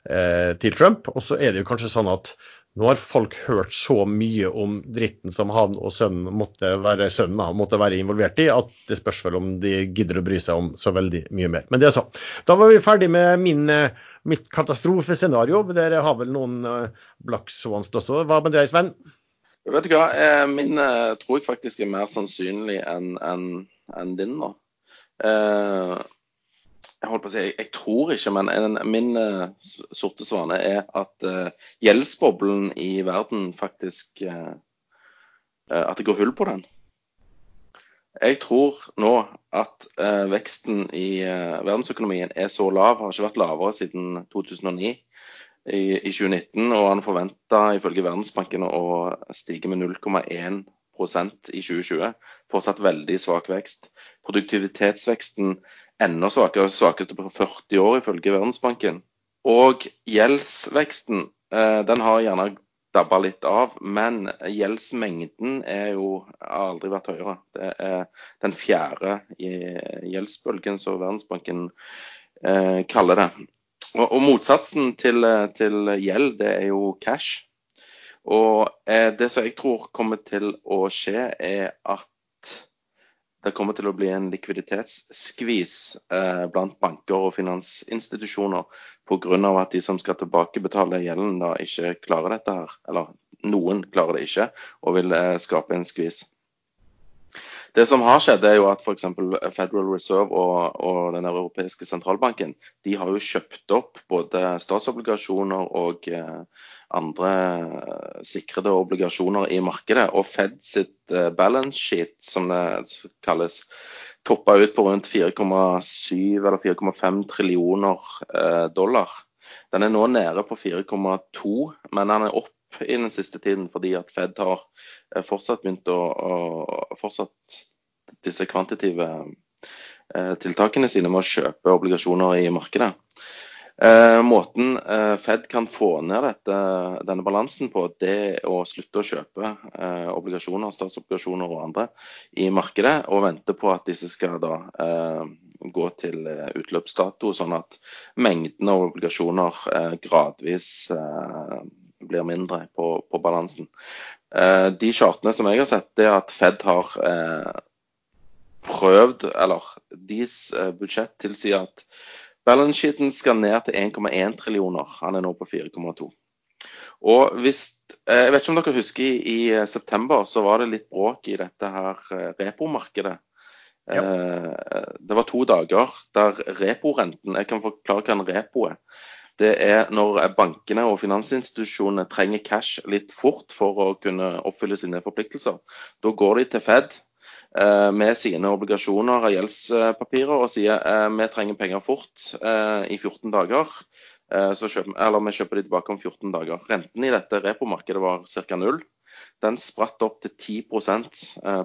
eh, til Trump. Og så er det jo kanskje sånn at nå har folk hørt så mye om dritten som han og sønnen måtte være, sønnen, måtte være involvert i, at det spørs vel om de gidder å bry seg om så veldig mye mer. Men det er så. Da var vi ferdig med min eh, mitt katastrofescenario. Dere har vel noen uh, black swans også. Hva med deg, Sven? Vet du hva, eh, Min eh, tror jeg faktisk er mer sannsynlig enn en, en din da. Eh, jeg holdt på å si, jeg, jeg tror ikke, men en, min uh, sorte svane er at uh, gjeldsboblen i verden faktisk uh, At det går hull på den. Jeg tror nå at eh, veksten i eh, verdensøkonomien er så lav, har ikke vært lavere siden 2009 i, i 2019. Og han forventa ifølge Verdensbanken å stige med 0,1 i 2020. Fortsatt veldig svak vekst. Produktivitetsveksten enda svakere, svakeste på 40 år ifølge Verdensbanken. Og gjeldsveksten eh, den har gjerne dabba litt av. Men gjeldsmengden er jo aldri vært høyere. Det er den fjerde gjeldsbølgen, som Verdensbanken eh, kaller det. Og, motsatsen til, til, gjeld, det er jo cash. Og eh, det som jeg tror kommer til å skje, er at det kommer til å bli en likviditetsskvis eh, blant banker og finansinstitusjoner pga. at de som skal tilbakebetale gjelden, da ikke klarer dette her. Eller noen klarer det ikke og vil eh, skape en skvis. Det som har skjedd, er jo at f.eks. Federal Reserve og, og, den europeiske sentralbanken de har jo kjøpt opp både statsobligasjoner og eh, andre eh, sikrede obligasjoner i markedet. Og Fed sitt eh, balance sheet, som det kalles, toppa ut på rundt 4,7 eller 4,5 trillioner dollar. Den er nå nede på 4,2, men den er opp i den siste tiden fordi at Fed har fortsatt begynt å, å fortsatt disse kvantitative tiltakene sine med å kjøpe obligasjoner i markedet. Eh, måten eh, Fed kan få ned dette, denne balansen på, det å slutte å kjøpe eh, obligasjoner, statsobligasjoner og andre i markedet, og vente på at disse skal da eh, gå til eh, utløpsdato, sånn at mengden av obligasjoner eh, gradvis blir mindre på, på balansen. de chartene som jeg har sett, det er at Fed har prøvd, eller deres budsjett tilsier at Balance-sheeten skal ned til 1,1 trillioner. Han er nå på 4,2. Og hvis, eh, Jeg vet ikke om dere husker i, i, eh, september så var det litt bråk i dette her eh, repomarkedet. Ja. Det var to dager der reporenten Jeg kan forklare hva en repo er. Det er når bankene og finansinstitusjonene trenger cash litt fort for å kunne oppfylle sine forpliktelser. Da går de til Fed Eh, med sine obligasjoner og gjeldspapirer og sier eh, vi trenger penger fort eh, i 14 dager. Så kjøper, eller vi kjøper de tilbake om 14 dager. Renten i dette repomarkedet var ca. null. Den spratt opp til 10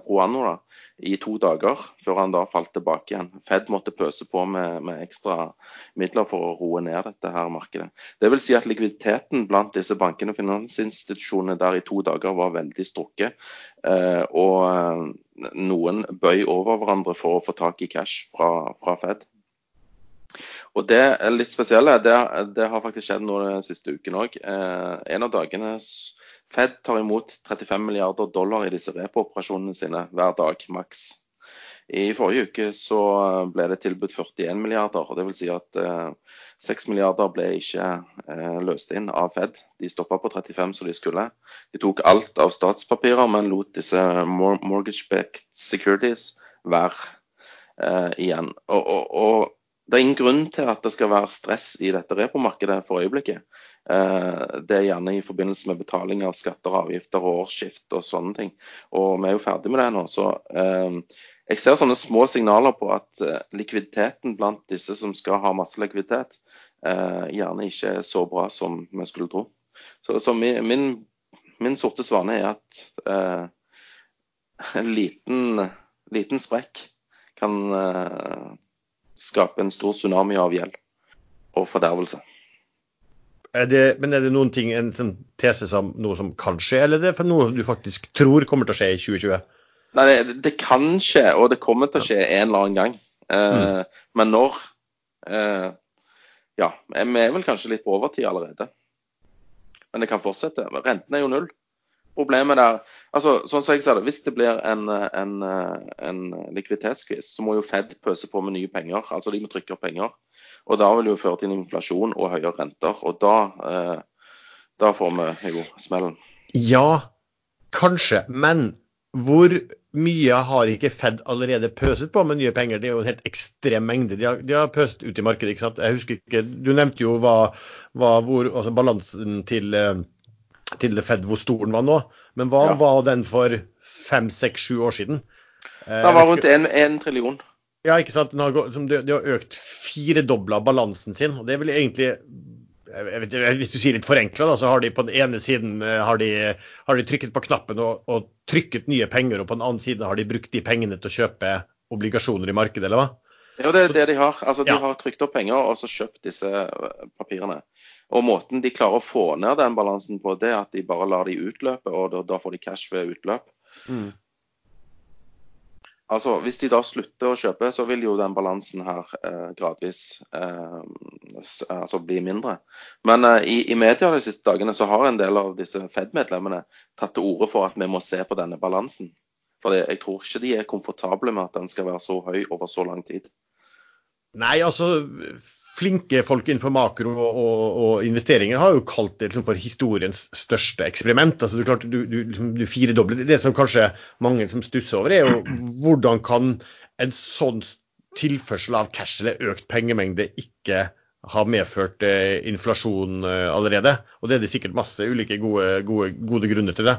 pro anno da, i to dager, før han da falt tilbake igjen. Fed måtte pøse på med, med, ekstra midler for å roe ned dette her markedet. Det vil si at likviditeten blant disse bankene og finansinstitusjonene der i to dager var veldig strukket. og noen bøy over hverandre for å få tak i cash fra, fra Fed. Og Det litt spesielle, det, det, har faktisk skjedd nå den siste uken òg. Eh, en av dagene Fed tar imot 35 milliarder dollar i disse repo-operasjonene sine hver dag, maks. I forrige uke så ble det tilbudt 41 milliarder. og vil si at eh, 6 milliarder ble ikke eh, løst inn av Fed. De stoppa på 35 som de skulle. De tok alt av statspapirer, men lot disse mortgage-backed securities være eh, igjen. Og, og, og, det er ingen grunn til at det skal være stress i dette repomarkedet for øyeblikket. Eh, det er gjerne i forbindelse med betaling av skatter og avgifter og årsskift og sånne ting. Og vi er jo ferdig med det nå. så eh, jeg ser sånne små signaler på at uh, likviditeten blant disse som skal ha masse likviditet, gjerne ikke er så bra som vi skulle tro. Så, så min, min, sorte svane er at en liten, liten, sprekk kan skape en stor tsunami av gjeld og fordervelse. Er det, men er det noen ting, en sånn tese som noe som kan skje, eller er det noe du faktisk tror kommer til å skje i 2020? Nei, det, det, kan skje, og det kommer til å skje en eller annen gang. Eh, mm. Men når eh, Ja, vi er vel kanskje litt på overtid allerede. Men det kan fortsette. Renten er jo null. Problemet der altså, sånn som jeg ser det, Hvis det blir en, en, en likviditetskvis, så må jo Fed pøse på med nye penger. altså De må trykke opp penger. Og Da vil det jo føre til en inflasjon og høyere renter. og Da, eh, da får vi jo smellen. Ja, kanskje. Men hvor mye har ikke Fed allerede pøset på med nye penger? Det er jo en helt ekstrem mengde de har, de har pøst ut i markedet. ikke sant? Jeg husker ikke, Du nevnte jo hva, hva hvor, altså balansen til, eh, til Fed, hvor stor den var nå. Men hva ja. var den for fem, seks, sju år siden? Den var rundt en trillion. Ja, ikke sant. Den har, de, de har økt firedobla balansen sin. og Det vil egentlig vet, Hvis du sier litt forenkla, så har de på den ene siden eh, har de, har de trykket på knappen og, og, trykket nye penger, og på den andre siden har de brukt de pengene til å kjøpe obligasjoner i markedet, eller hva? Ja, det er det de har. Altså, De ja. har trykt opp penger og så kjøpt disse eh, papirene. Og Måten de klarer å få ned den balansen på, det er at de bare lar de utløpe, og da, da får de cash ved utløp. Mm. Altså, Hvis de da slutter å kjøpe, så vil jo den balansen her eh, gradvis eh, altså bli mindre. Men eh, i, i, media de siste dagene så har en del av disse Fed-medlemmene tatt til orde for at vi må se på denne balansen. For jeg tror ikke de er komfortable med at den skal være så høy over så lang tid. Nei, altså flinke folk innenfor makro og, og, og, investeringer har jo kalt det liksom for historiens største eksperiment. Altså, du, du, du, liksom, du firedobler Det som kanskje mange som stusser over, er jo hvordan kan en sånn tilførsel av cash eller økt pengemengde ikke ha medført eh, inflasjon eh, allerede. Og det er det sikkert masse ulike gode, gode, gode grunner til det.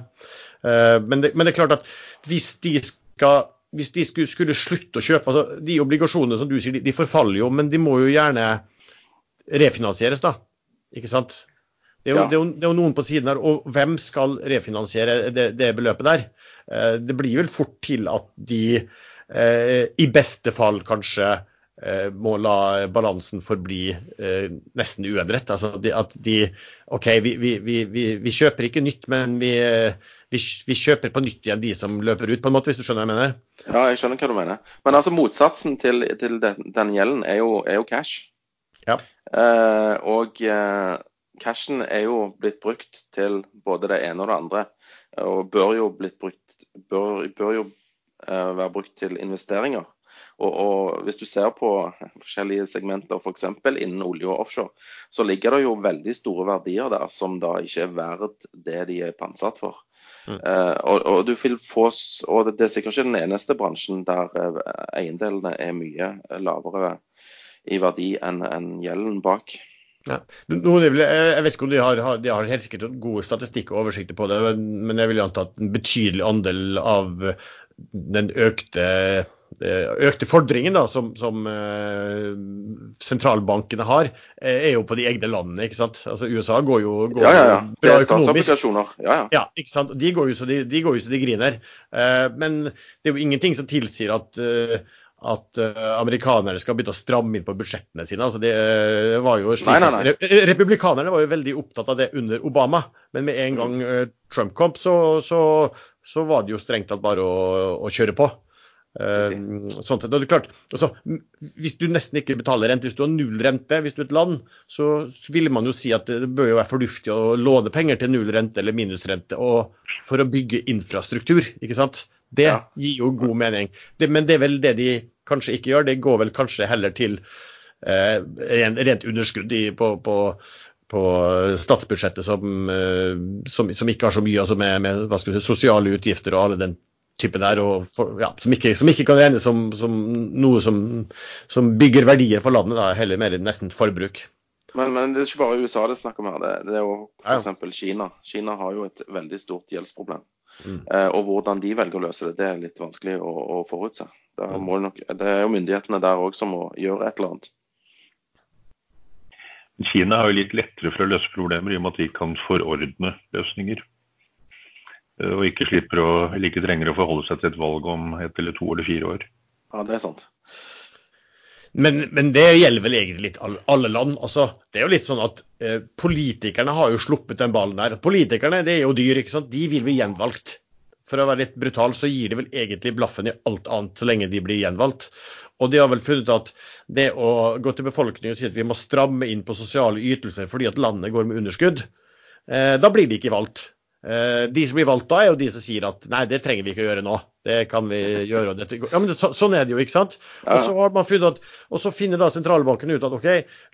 Eh, men det. Men det er klart at hvis de skal hvis de skulle, skulle, slutte å kjøpe altså De obligasjonene som du sier, de, de, forfaller jo, men de må jo gjerne refinansieres, da. Ikke sant? Det er, jo, ja. det, er jo, det er, jo, noen på siden her, og hvem skal refinansiere det, det beløpet der? Eh, det blir vel fort til at de eh, i beste fall kanskje må la balansen forbli eh, nesten uendret. Altså at de OK, vi, vi, vi, vi, kjøper ikke nytt, men vi, kjøper på nytt igjen de som løper ut, på en måte, hvis du skjønner hva jeg mener? Ja, jeg skjønner hva du mener. Men altså motsatsen til, til den, den, gjelden er jo, er jo cash. Ja. Eh, og eh, cashen er jo blitt brukt til både det ene og det andre. Og bør jo, blitt brukt, bør, bør jo eh, være brukt til investeringer. Og, og, Hvis du ser på forskjellige segmenter, f.eks. innen olje og offshore, så ligger det jo veldig store verdier der som da ikke er verdt det de er pantsatt for. Mm. Uh, og, og, du vil få, og det er sikkert ikke den eneste bransjen der uh, eiendelene er mye lavere i verdi enn en gjelden bak. Ja. jeg vet ikke om de har, de har helt sikkert gode statistikk og oversikter på det, men jeg vil anta at en betydelig andel av den økte, økte fordringen da, som, som eh, sentralbankene har, eh, er jo på de egne landene. ikke sant? Altså USA går jo, går ja, ja, ja. bra økonomisk. Ja, ja. ja, ikke sant? De går jo så de, de, går jo så de griner. Eh, men det er jo ingenting som tilsier at eh, at uh, amerikanerne skal begynne å stramme inn på budsjettene sine. Altså, det uh, var jo slik nei, nei, nei. Re Republikanerne var jo veldig opptatt av det under Obama, men med en gang uh, Trump kom, så, så, så, var det jo strengt tatt bare å, å kjøre på. Sånn sett, og det er klart, altså, Hvis du nesten ikke betaler rente, hvis du har null rente hvis du er et land, så vil man jo si at det bør jo være fornuftig å låne penger til null rente eller minusrente og, for å bygge infrastruktur. ikke sant? Det ja. gir jo god mening. Det, men det er vel det de kanskje ikke gjør. Det går vel kanskje heller til eh, rent, rent underskudd i, på, på, på, statsbudsjettet som, eh, som, som, ikke har så mye altså med, med si, sosiale utgifter og alle den typen der, og for, ja, som, ikke, som, ikke, kan regnes som, som noe som, bygger verdier for landet, da, heller mer nesten forbruk. Men, men, det er ikke bare USA det er snakk om her, det, det er jo f.eks. Ja. Kina. Kina har jo et veldig stort gjeldsproblem. Mm. Eh, og hvordan de velger å løse det, det er litt vanskelig å, å forutse. Mm. Nok, det er jo myndighetene der òg som må gjøre et eller annet. Kina har jo litt lettere for å løse problemer i og med at de kan forordne løsninger. Eh, og ikke slipper å like trenger å forholde seg til et valg om ett eller to eller fire år. Ja, det er sant. Men, men, det gjelder vel egentlig litt alle land. Altså, det er jo litt sånn at eh, Politikerne har jo sluppet den ballen der. Politikerne det er jo dyr. ikke sant? De vil bli gjenvalgt. For å være litt brutal så gir de vel egentlig blaffen i alt annet så lenge de blir gjenvalgt. Og de har vel funnet at det å gå til befolkningen og si at vi må stramme inn på sosiale ytelser fordi at landet går med underskudd, eh, da blir de ikke valgt. Eh, de som blir valgt da, er jo de som sier at nei, det trenger vi ikke å gjøre nå. Det kan vi gjøre. Ja, men det, så, sånn er det jo, ikke sant. Og så har man funnet at, og så finner da sentralbanken ut at OK,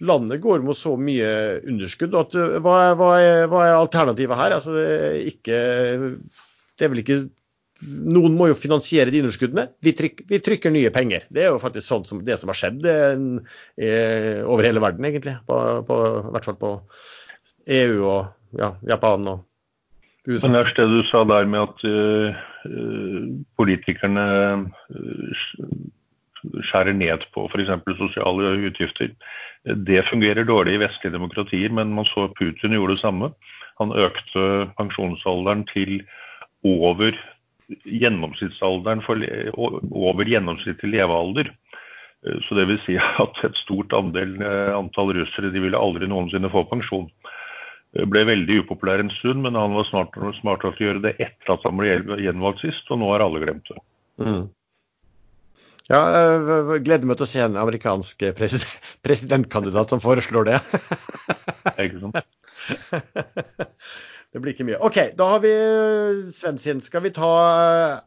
landet går mot så mye underskudd at eh, hva hva er, hva er alternativet her? Altså, det, ikke, det er vel ikke noen må jo finansiere de underskuddene. Vi, tryk, vi, trykker nye penger. Det er jo faktisk sånn som det som har skjedd eh, over hele verden, egentlig. På, på, I hvert fall på EU og ja, Japan og USA. Men det du sa der med at uh, politikerne uh, skjærer ned på f.eks. sosiale utgifter. Det fungerer dårlig i vestlige demokratier, men man så Putin gjorde det samme. Han økte pensjonsalderen til over gjennomsnittsalderen for, over gjennomsnittlig levealder. Så det vil si at et stort andel, antall russere de ville aldri noensinne få pensjon ble veldig upopulær en stund, men han var smart, smart til å gjøre det etter at han ble gjenvalgt sist, og nå har alle glemt det. Mm. Ja, jeg gleder meg til å se en amerikansk president, presidentkandidat som foreslår det. ikke sant? Det blir ikke mye. OK, da har vi Sven sin. Skal vi ta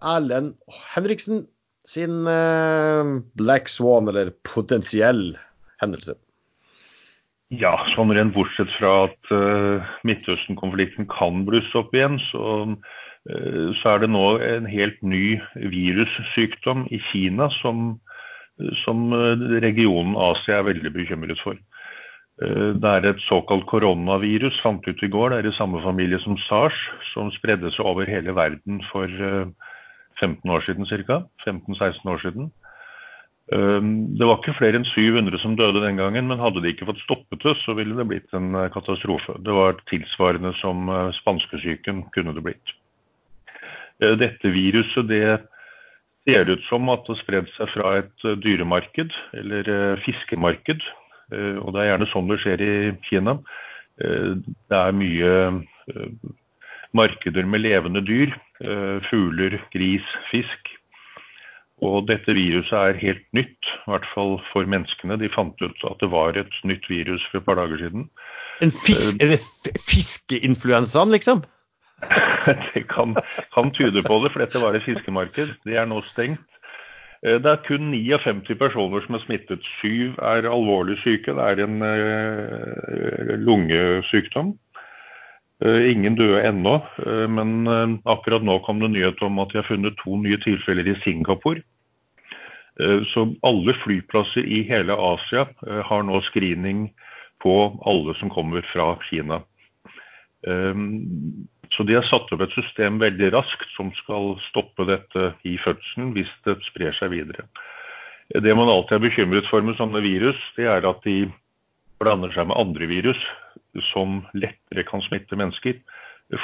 Erlend Henriksen sin eh, Black Swan, eller potensiell hendelse? Ja, sånn rent bortsett fra at uh, Midtøsten-konflikten kan blusse opp igjen, så, uh, så, er det nå en helt ny virussykdom i Kina som, som regionen Asia er veldig bekymret for. Uh, det er et såkalt koronavirus, fant ut i går. Det er i samme familie som sars, som spredde seg over hele verden for 15 år siden ca. 15-16 år siden. Ehm, det var ikke flere enn 700 som døde den gangen, men hadde de ikke fått stoppet det, så ville det blitt en eh, katastrofe. Det var tilsvarende som spanskesyken kunne det blitt. Eh, dette viruset det ser ut som at det har spredd seg fra et dyremarked, eller fiskemarked. Og det er gjerne sånn det skjer i Kina. Det er mye markeder med levende dyr. Fugler, gris, fisk. Og dette viruset er helt nytt, i hvert fall for menneskene. De fant ut at det var et nytt virus for et par dager siden. En fisk, er det fiskeinfluensaen, liksom? det kan, kan, tyde på det, for dette var et fiskemarked. Det er nå stengt. Eh, det er kun 59 personer som er smittet. Syv er alvorlig syke. Det er en uh, lungesykdom. Uh, ingen døde ennå, uh, men akkurat nå kom det nyhet om at de har funnet to nye tilfeller i Singapore. Så alle flyplasser i hele Asia har nå screening på alle som kommer fra Kina. Så de har satt opp et system veldig raskt som skal stoppe dette i fødselen hvis det sprer seg videre. Det man alltid er bekymret for med sånne virus, det er at de blander seg med andre virus som lettere kan smitte mennesker.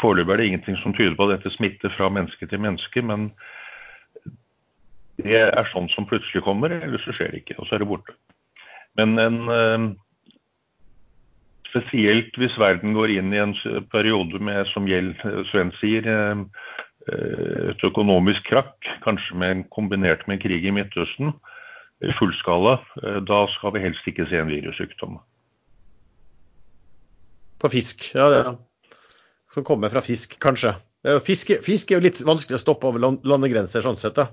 Foreløpig er det ingenting som tyder på at dette smitter fra menneske til menneske, men det er sånn som plutselig kommer, eller så skjer det ikke, og så er det borte. Men en eh, Spesielt hvis verden går inn i en periode med, som Sven sier, eh, eh, et økonomisk krakk, kanskje med, kombinert med en krig i Midtøsten, fullskala, eh, da skal vi helst ikke se en virussykdom. På fisk, ja. det Som kommer fra fisk, kanskje. Fisk, fisk, er jo litt vanskelig å stoppe over landegrenser, sånn sett. da.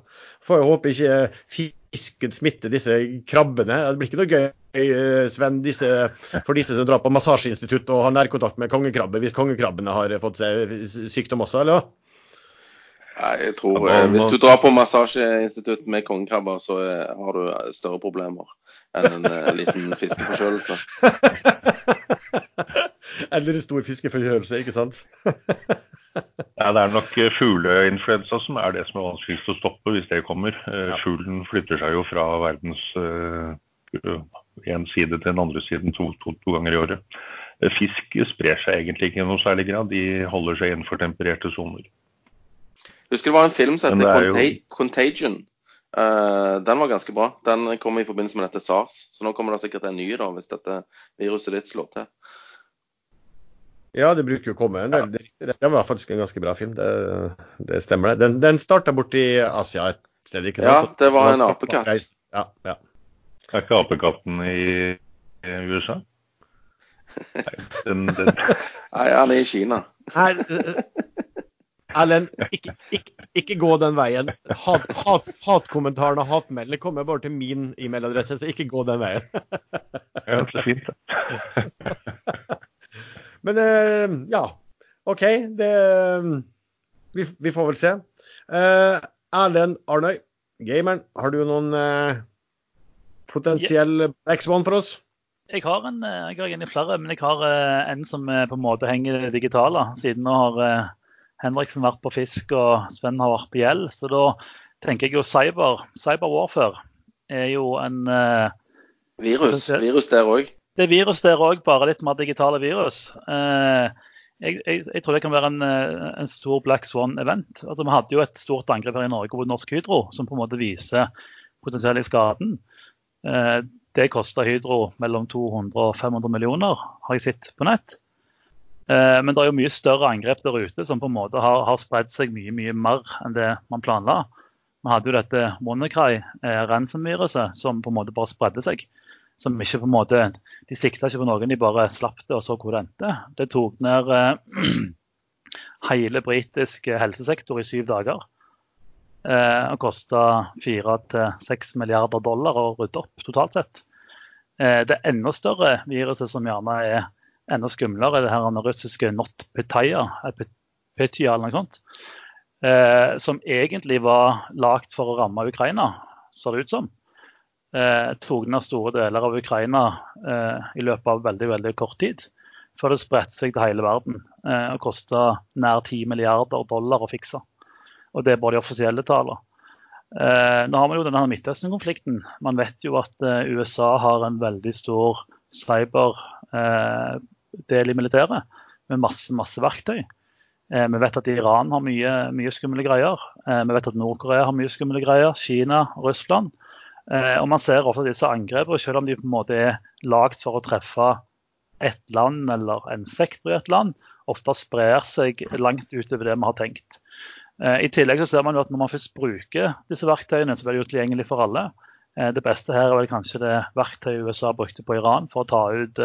Får jo håpe ikke fisken smitter disse krabbene. Det blir ikke noe gøy Eh, Sven, disse, for disse som drar på massasjeinstitutt og har nærkontakt med kongekrabber, hvis kongekrabbene har fått seg sykdom også, eller? Nei, jeg tror eh, Hvis du drar på massasjeinstitutt med kongekrabber, så eh, har du større problemer enn en eh, liten fiskeforkjølelse. Eller stor fiskeforkjølelse, ikke sant? ja, Det er nok fugleinfluensa som er det som er vanskeligst å stoppe hvis det kommer. Ja. Fuglen flytter seg jo fra verdens uh, en side til den andre siden to, to, to ganger i året. Eh, fisk sprer seg egentlig ikke i noe særlig grad. De holder seg innenfor tempererte soner. Husker det var en film som heter jo... Contagion. Uh, den var ganske bra. Den kom i forbindelse med dette SARS. Så nå kommer det sikkert en ny da, hvis dette viruset ditt slår til. Ja, det bruker jo å komme en del. Det, det var faktisk en ganske bra film. Det, det stemmer, det. Den, den starta borti Asia et sted, ikke sant? Ja, det var en apekatt. Ja, ja. Er ikke apekatten i, i USA? Nei, den, den... Nei, han er i Kina. Her, Erlend, ikke, ikke, ikke, gå den veien. Hat, hat, hatkommentarene og hatmeldene kommer bare til min e-mailadresse, så ikke gå den veien. ja, så fint. Men uh, ja, OK. Det, vi, vi, får vel se. Uh, Erlend Arnøy, gameren, har du noen uh, potensiell X1 for oss? Jeg har en, eh, jeg har egentlig flere, men jeg har eh, en som eh, på en måte henger digital. Siden nå har Henriksen vært på fisk og Sven har vært på gjeld. Så da tenker jeg jo cyber. Cyber warfare er jo en Virus. Virus der òg. Det er virus der òg, bare litt mer digitale virus. Jeg, jeg, jeg, tror det kan være en, en stor Black Swan-event. Altså, vi hadde jo et stort angrep her i Norge mot Norsk Hydro, som på en måte viser potensielt skaden. Eh, det kosta Hydro mellom 200 og 500 millioner, har jeg sett på nett. Eh, men det er jo mye større angrep der ute som på en måte har, har spredd seg mye mye mer enn det man planla. Vi hadde jo dette WannaCry, eh, ransom-viruset, som på en måte bare spredde seg. Som ikke på en måte, De sikta ikke på noen, de bare slapp det og så hvor det endte. Det tok ned eh, hele britisk helsesektor i syv dager. Eh, og kosta 4-6 milliarder dollar å rydde opp totalt sett. Eh, det enda større viruset som gjerne er enda skumlere, er det her russiske NotPetya, Petya eller noe sånt. Eh, som egentlig var lagd for å ramme Ukraina, så det ut som. Eh, tok ned store deler av Ukraina eh, i løpet av veldig veldig kort tid. Før det spredte seg til hele verden eh, og kosta nær 10 milliarder dollar å fikse. Og det er bare de offisielle tallene. Eh, nå har vi jo denne Midtøsten-konflikten. Man vet jo at eh, USA har en veldig stor cyberdel eh, i militæret med masse, masse verktøy. Vi vet at Iran har mye, mye skumle greier. Vi vet at Nord-Korea har mye skumle greier. Kina, Russland. Eh, og man ser ofte disse angrepene, selv om de på en måte er lagd for å treffe et land eller en sektor i et land, ofte sprer seg langt utover det vi har tenkt. I tillegg så ser man jo at når man først bruker disse verktøyene, så blir det jo tilgjengelig for alle. Det beste her er vel kanskje det verktøyet USA brukte på Iran for å ta ut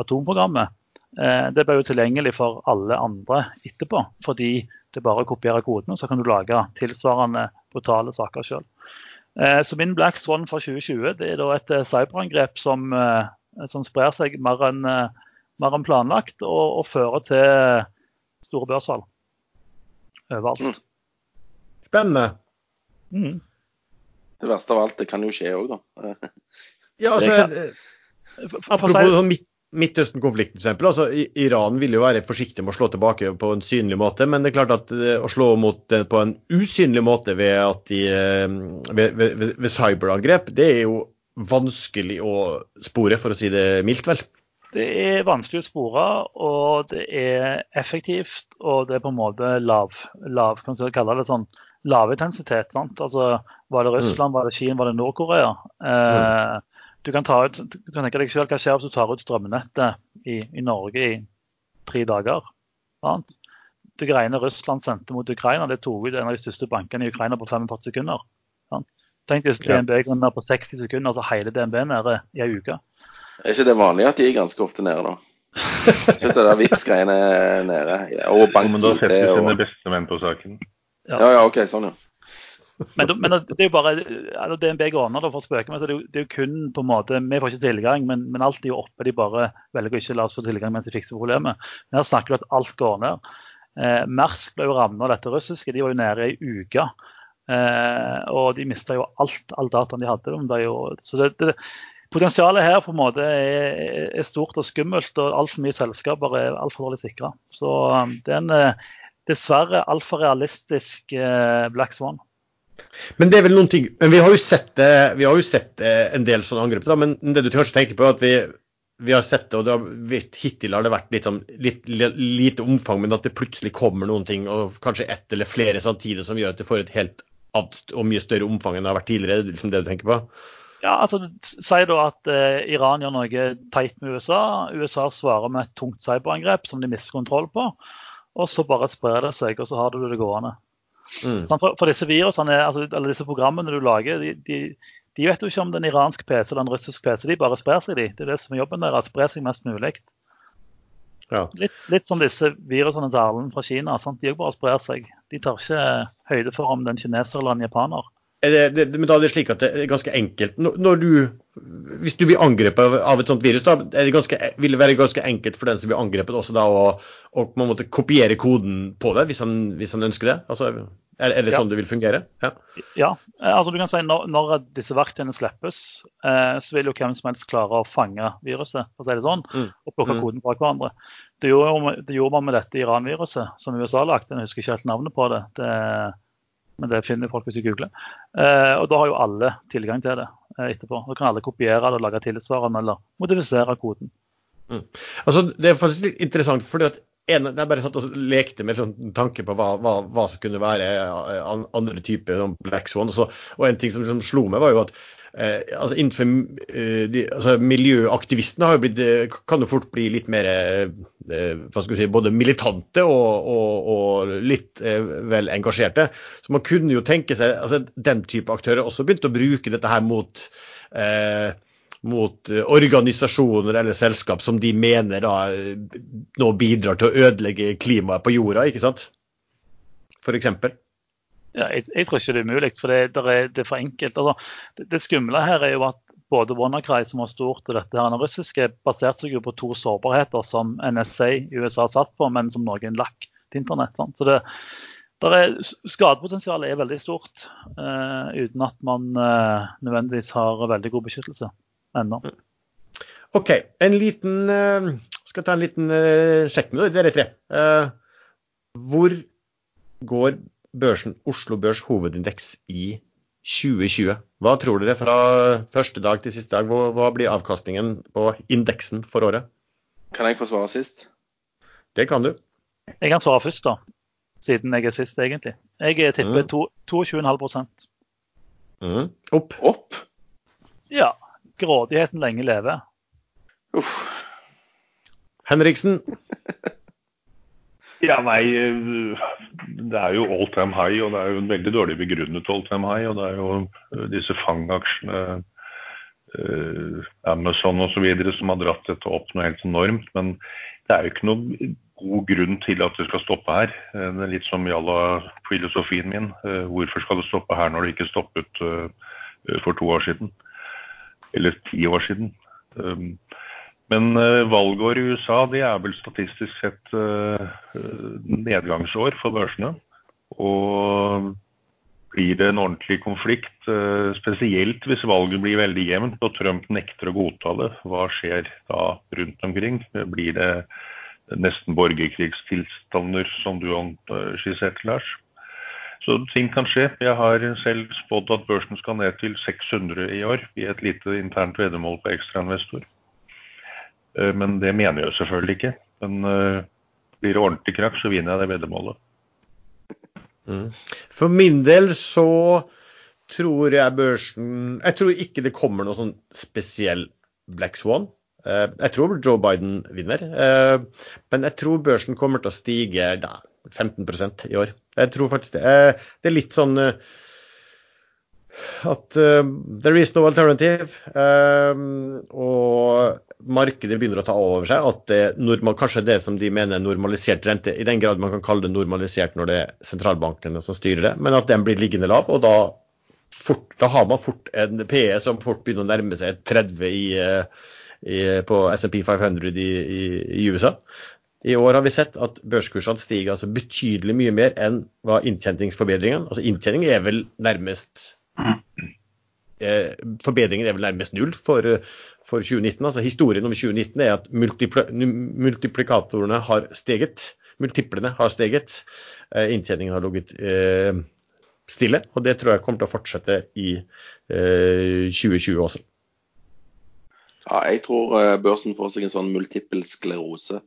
atomprogrammet. Eh, det ble jo tilgjengelig for alle andre etterpå, fordi det bare å kopiere koden, og så kan du lage tilsvarende brutale saker sjøl. Eh, så min Black Swan for 2020 det er da et eh, cyberangrep som, som sprer seg mer enn, mer enn planlagt, og, og, fører til store børsfall overalt. Mm. Spennende. Mm. Det verste av alt, det kan jo skje òg, da. ja, altså, apropos sånn midt Midtøsten-konflikten f.eks. Altså, Iran vil jo være forsiktig med å slå tilbake på en synlig måte, men det er klart at eh, å slå mot det på en usynlig måte ved, at de, eh, ved, ved, ved cyberangrep, det er jo vanskelig å spore, for å si det mildt, vel? Det er vanskelig å spore, og det er effektivt. Og det er på en måte lav, lav kan man kalle det sånn, lav intensitet. Sant? Altså, var det mm. Russland, var det Kina, var det Nord-Korea? Eh, mm du kan, ta ut, du kan tenke deg selv hva skjer hvis du tar ut strømnettet i, i Norge i tre dager. Sant? Det greiene Russland sendte mot Ukraina, det tok ut en av de største bankene i Ukraina på 45 sekunder. Sant? Tenk hvis DNB går ned på 60 sekunder, altså hele DNB nede i ei uke. Er ikke det vanlig at de er ganske ofte nede, da? Syns det der Vipps-greiene er nede. Og bank-IT. Men da setter og... sine bestemenn på saken. Ja. ja, ja, ok, sånn, ja. Men, men, det er jo bare altså DNB går under for å spøke med, så det er, jo, det er, jo, kun på en måte Vi får ikke tilgang, men, men, alt er jo oppe. De bare velger å ikke la oss få tilgang mens de fikser problemet. Men her snakker du at alt går ned. Eh, Mersk ble jo rammet av dette russiske. De var jo nede i ei uke. Eh, og de mista jo alt, all dataen de hadde. De jo, så det, det, potensialet her på en måte er, er stort og skummelt, og altfor mye selskaper er altfor dårlig sikra. Så um, det er en eh, dessverre altfor realistisk eh, Black Swan. Men det er vel noen ting men Vi har jo sett, vi har jo sett en del sånne angrep. Da, men det du kanskje tenker på, er at vi, vi har sett det, og det har, hittil har det vært litt, sånn, litt, lite omfang, men at det plutselig kommer noen ting, og kanskje ett eller flere samtidig, som gjør at det får et helt og mye større omfang enn det har vært tidligere. Det liksom det du tenker på? Ja, altså Si da at eh, Iran gjør noe teit med USA. USA svarer med et tungt cyberangrep som de mister kontroll på. Og så bare sprer det seg, og så har du det gående. Mm. For, for, disse virusene, altså, eller disse programmene du lager, de, de, de, vet jo ikke om den iransk PC eller en russisk PC. De bare sprer seg, de. Det er det som er jobben deres. Spre seg mest mulig. Ja. Litt, litt, som disse virusene til Erlend fra Kina. Sant? De bare sprer seg. De tar ikke høyde for om det er en kineser eller en japaner. Det, det, men da er det slik at det er ganske enkelt når du, Hvis du blir angrepet av et sånt virus, da det ganske, vil det være ganske enkelt for den som blir angrepet, også da å, å måte, kopiere koden på det, hvis han, hvis han ønsker det? Altså, er, er, det sånn det vil fungere? Ja. ja. Altså du kan si Når, når disse verktøyene slippes, eh, så vil jo hvem som helst klare å fange viruset for å si det sånn, mm. og plukke mm. koden fra hverandre. Det gjorde, det gjorde, man med dette Iran-viruset som USA lagde. Jeg husker ikke helt navnet på det. det men det finner folk hvis de googler. Eh, og da har jo alle tilgang til det eh, etterpå. Da kan alle kopiere det og lage tillitsvarende eller modifisere koden. Mm. Altså, det er faktisk litt interessant, fordi at en, jeg bare satt og lekte med sånn tanke på hva, hva, hva, som kunne være eh, andre typer sånn Black Swan. Og, så, og en ting som liksom slo meg, var jo at eh, altså innenfor eh, de, altså Miljøaktivistene har jo blitt, eh, kan jo fort bli litt mer eh, hva skal si, både militante og, og, og litt eh, vel engasjerte. Så man kunne jo tenke seg altså Den type aktører også begynte å bruke dette her mot eh, mot eh, organisasjoner eller selskap som de mener da eh, nå bidrar til å ødelegge klimaet på jorda, ikke sant? F.eks. Ja, jeg, jeg, tror ikke det er mulig, for det, det, er, det er, for enkelt. Altså, det, det, skumle her er jo at både WannaCry, som har stort og dette her, den russiske, baserte seg jo på to sårbarheter som NSA i USA satt på, men som noen lakk til internett. Sant? Så det, er, Skadepotensialet er veldig stort, uh, uten at man uh, nødvendigvis har veldig god beskyttelse ennå. OK. En liten uh, Skal ta en liten uh, sjekk med dere tre. Uh, hvor går børsen Oslo Børs hovedindeks i 2020? Hva tror dere fra første dag til siste dag? Hva, hva blir avkastningen på indeksen for året? Kan jeg få svare sist? Det kan du. Jeg kan svare først, da. Siden jeg er sist, egentlig. Jeg tipper mm. 22,5 mm. Opp. Opp? Ja. Grådigheten lenge lever. Uff. Henriksen? ja, nei Det er jo all time high, og det er jo en veldig dårlig begrunnet all time high. Og det er jo eh, disse Fang-aksjene, uh, Amazon osv. som har dratt dette opp noe helt enormt. Men det er jo ikke noe god grunn til at det skal stoppe her. Eh, det er litt som jalla-filosofien min. Uh, hvorfor skal det stoppe her når det ikke stoppet uh, for to år siden? Eller ti år siden? Um, men uh, valgår i USA det er vel statistisk sett uh, nedgangsår for børsene. Og blir det en ordentlig konflikt, uh, spesielt hvis valget blir veldig jevnt og Trump nekter å godta det, hva skjer da rundt omkring? Blir det nesten borgerkrigstilstander, som du skisserte, Lars? Så ting kan skje. Jeg har selv spådd at børsen skal ned til 600 i år i et lite internt veddemål på ekstrainvestor. Eh, men det mener jeg selvfølgelig ikke. Men uh, blir det ordentlig krakk, så vinner jeg det veddemålet. Mm. For min del så tror jeg børsen Jeg tror ikke det kommer noe sånn spesiell Black Swan. Uh, jeg tror Joe Biden vinner. Men jeg tror børsen kommer til å stige da, 15% i år. Jeg tror faktisk det. det er litt sånn at there is no alternative. og markedet begynner å ta over seg, at det normal, kanskje det som de mener normalisert rente, i den grad man kan kalle det normalisert når det er sentralbankene som styrer det, men at den blir liggende lav. og da, fort, da har man fort en PE som fort begynner å nærme seg 30 i, i, på SMP 500 i, i, i, USA. I år har vi sett at børskursene stiger altså betydelig mye mer enn hva inntjeningsforbedringene Altså inntjening er vel nærmest eh, Forbedringen er vel nærmest null for, for 2019. Altså Historien om 2019 er at multipl multiplikatorene har steget. Multiplene har steget. Eh, inntjeningen har ligget eh, stille. Og det tror jeg kommer til å fortsette i eh, 2020 også. Ja, jeg tror eh, børsen får seg en sånn multiple sklerose.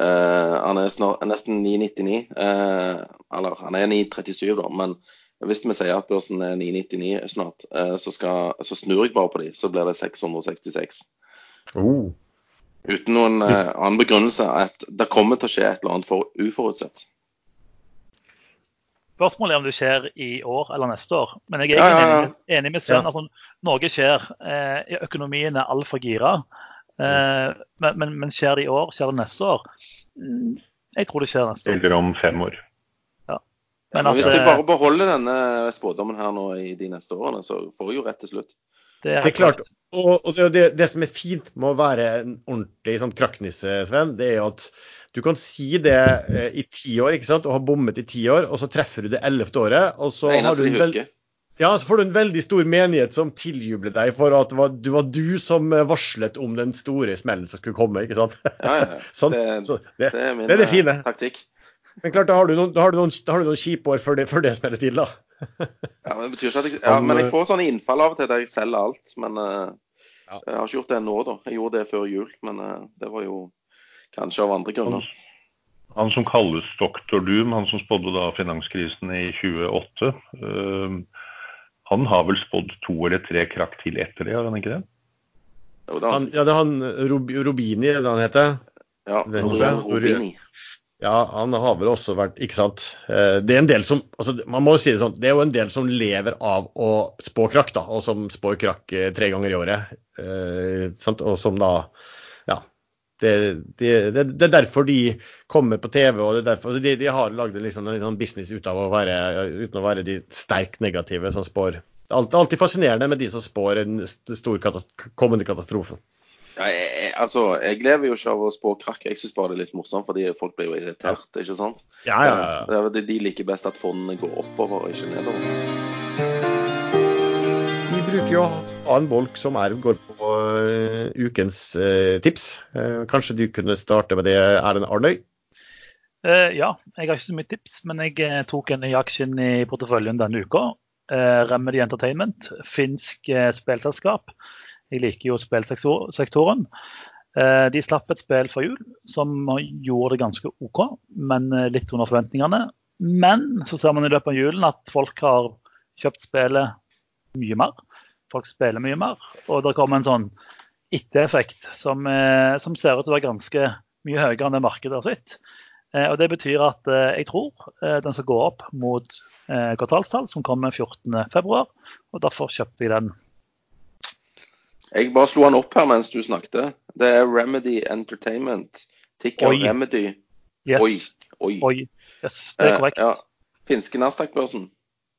Eh, han er snart, nesten 9,99. Eh, eller han er 9,37, da. Men hvis vi sier at børsen er 999 snart, eh, så, skal, så, snur jeg bare på de, så blir det 666. Oh. Uten noen uh, annen begrunnelse at det kommer til å skje et eller annet for uforutsett. Spørsmålet er om det skjer i år eller neste år. Men jeg er ja, ja, ja. Enig, enig, med Sven. Altså, Norge skjer. Eh, økonomien er altfor gira. Eh, men, men, men, skjer det i år? Skjer det neste år? Mm, jeg tror det skjer neste år. Eller om fem år. Men, at, hvis jeg bare beholder denne spådommen her nå i de neste årene, så får vi jo rett til slutt. Det er, det er klart. Og, og det, det, som er fint med å være en ordentlig sånn krakknisse, Sven, det er jo at du kan si det eh, i ti år ikke sant, og ha bommet i ti år, og så treffer du det ellevte året. og så har du en veld... Ja, så får du en veldig stor menighet som tiljubler deg for at det var, det var du som varslet om den store smellen som skulle komme. ikke sant? Ja, ja. sånn, det, så det, det, er min det er det fine. taktikk. Men klart, da har du noen, har du noen, noen kjipe år før det, før det smeller til, da. ja, men det betyr ikke at jeg, ja, men jeg får sånne innfall av og til der jeg selger alt. Men uh, jeg har ikke gjort det nå, da. Jeg gjorde det før jul, men uh, det var jo kanskje av andre grunner. Han, som kalles Dr. Doom, han som spådde da finanskrisen i 2008, uh, eh, han har vel spådd to eller tre krakk til etter det, har han ikke det? Jo, det han, ja, det er han Rob, Robini, er det han heter? Ja, Robini. Ja, han har vel også vært Ikke sant. Eh, det er en del som altså Man må jo si det sånn, det er jo en del som lever av å spå krakk, da, og som spår krakk eh, tre ganger i året. Eh, og som da. Det, det, det, det, er derfor de kommer på TV, og det er derfor de, de har lagd liksom en sånn business ut av å være, uten å være de sterkt negative som spår. Det er alltid, fascinerende med de som spår en stor katast kommende katastrofe. Ja, jeg, altså, jeg lever jo ikke av å spå krakk. Jeg syns bare det er litt morsomt, fordi folk blir jo irritert. ikke sant? Ja, ja, ja. De, de liker best at fondene går oppover og ikke nedover. Bruker jo ha en bolk som er, går på uh, ukens uh, tips. Uh, kanskje du kunne starte med det, Erlend Arnøy? ja, jeg har ikke så mye tips, men jeg tok en ny aksje i porteføljen denne uka. Remedy Entertainment, finsk spillselskap. Jeg liker jo spillsektoren. De slapp et spill for jul som gjorde det ganske OK, men litt under forventningene. Men så ser man i løpet av julen at folk har kjøpt spillet mye mer. Folk spiller mye mer. Og det kommer en sånn ettereffekt som, som ser ut til å være ganske mye høyere enn det markedet har sett. Og Det betyr at jeg tror den skal gå opp mot kvartalstall som kommer 14.2. Og derfor kjøpte jeg den jeg bare slo han opp her mens du snakket. Det er Remedy Entertainment. Ticker Oi. Remedy. Yes. Oi. Oi. Oi. Yes, det er korrekt. Eh, ja. Finske Nasdaq-børsen?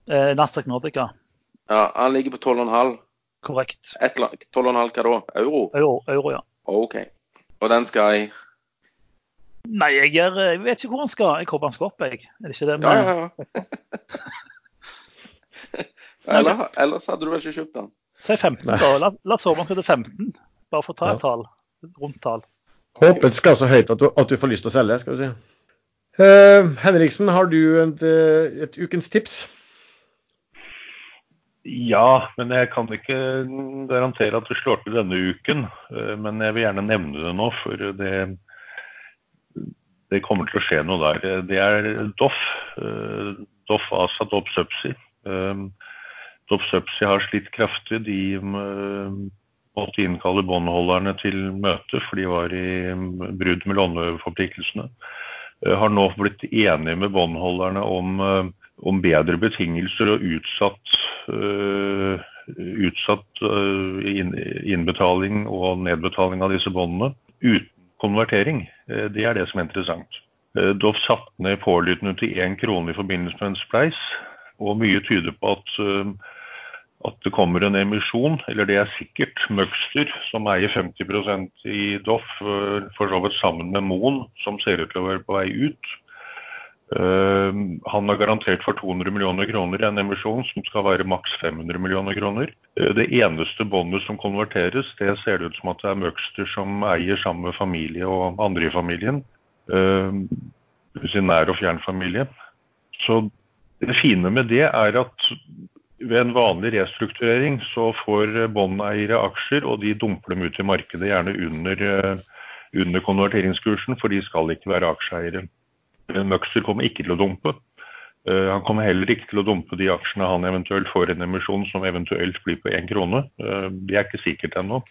Eh, Nasdaq Nordica. Ja, Han ligger på 12,5. Korrekt. 12,5 hva da? Euro? Euro, euro, ja. OK. Og den skal jeg Nei, jeg, er, jeg, vet ikke hvor han skal. Jeg håper han skal opp, jeg. Er det ikke det? Men... Ja, ja, ja. Eller, ellers hadde du vel ikke kjøpt den? Si 15, da. La, la oss håpe han skal til 15. Bare for å ta et tall. Et rundt tall. Håpet skal så høyt at du, at du, får lyst til å selge, skal du si. Uh, Henriksen, har du et, eh, et, ukens tips? Ja, men jeg kan ikke garantere at det slår til denne uken. Uh, men jeg vil gjerne nevne det nå, for det, det kommer til å skje noe der. Det er Doff. Uh, Doff ASA Doff Subsea. Doff Subsea har slitt kraftig. De eh, måtte innkalle båndholderne til møte, for de var i mm, brudd med låneforpliktelsene. Eh, har nå blitt enige med båndholderne om, eh, om, bedre betingelser og utsatt, uh, utsatt uh, innbetaling og nedbetaling av disse båndene uten konvertering. Uh, det er det som er interessant. Doff satte ned pålydende til én krone i forbindelse med en spleis, og mye tyder på at at det kommer en emisjon, eller det er sikkert Møgster, som eier 50% i Doff, for så vidt sammen med Moen, som ser ut til å være på vei ut. Uh, han har garantert for 200 millioner kroner i en emisjon som skal være maks 500 millioner kroner. Uh, det eneste båndet som konverteres, det ser det ut som at det er Møgster som eier sammen med familie og andre i familien. Uh, sin nær og fjern familie. Så det fine med det er at ved en vanlig restrukturering så får båndeiere aksjer, og de dumper dem ut i markedet, gjerne under, eh, under konverteringskursen, for de skal ikke være aksjeeiere. Møxer kommer ikke til å dumpe. Eh, han kommer heller ikke til å dumpe de aksjene han eventuelt får en emisjon som eventuelt blir på én krone. Eh, det er ikke sikkert ennå.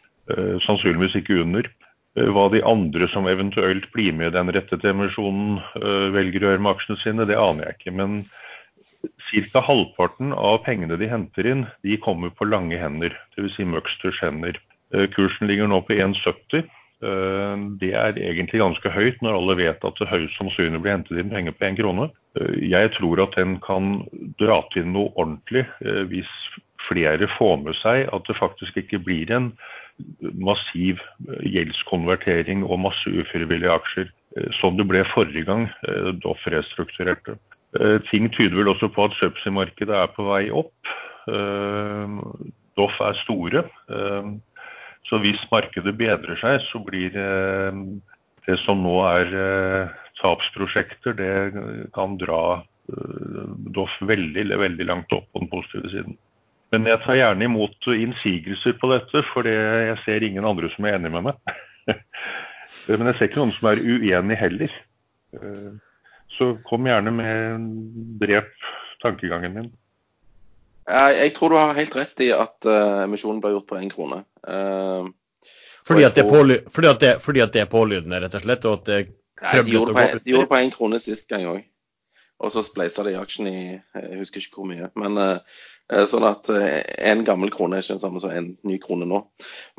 Sannsynligvis ikke under. Hva de andre som eventuelt blir med i den rettede emisjonen velger å gjøre med aksjene sine, det aner jeg ikke. Men Ca. halvparten av pengene de henter inn, de kommer på lange hender, dvs. Si Møxters hender. Eh, kursen ligger nå på 1,70. Eh, det er egentlig ganske høyt når alle vet at det høyst sannsynlig blir hentet inn penger på én krone. Eh, jeg tror at den kan dra til noe ordentlig hvis flere får med seg at det faktisk ikke blir en massiv gjeldskonvertering og masse ufrivillige aksjer, som det ble forrige gang Doff restrukturerte. Eh, ting tyder vel også på at subsea-markedet er på vei opp. Eh, Doff er store. Eh, så hvis markedet bedrer seg, så blir det som nå er tapsprosjekter, det kan dra Doff veldig, veldig langt opp på den positive siden. Men jeg tar gjerne imot innsigelser på dette, for jeg ser ingen andre som er enig med meg. Men jeg ser ikke noen som er uenig heller. Så kom gjerne med drep tankegangen min. Jeg tror du har helt rett i at uh, emisjonen ble gjort på én krone. Uh, fordi, at tror... det fordi, at det, fordi, at det, er pålydende, rett og slett? Og det Nei, de gjorde, på, de gjorde på én krone sist gang òg. Og så spleisa de aksjen i jeg husker ikke hvor mye. Men sånn at en gammel krone er ikke den samme som en ny krone nå.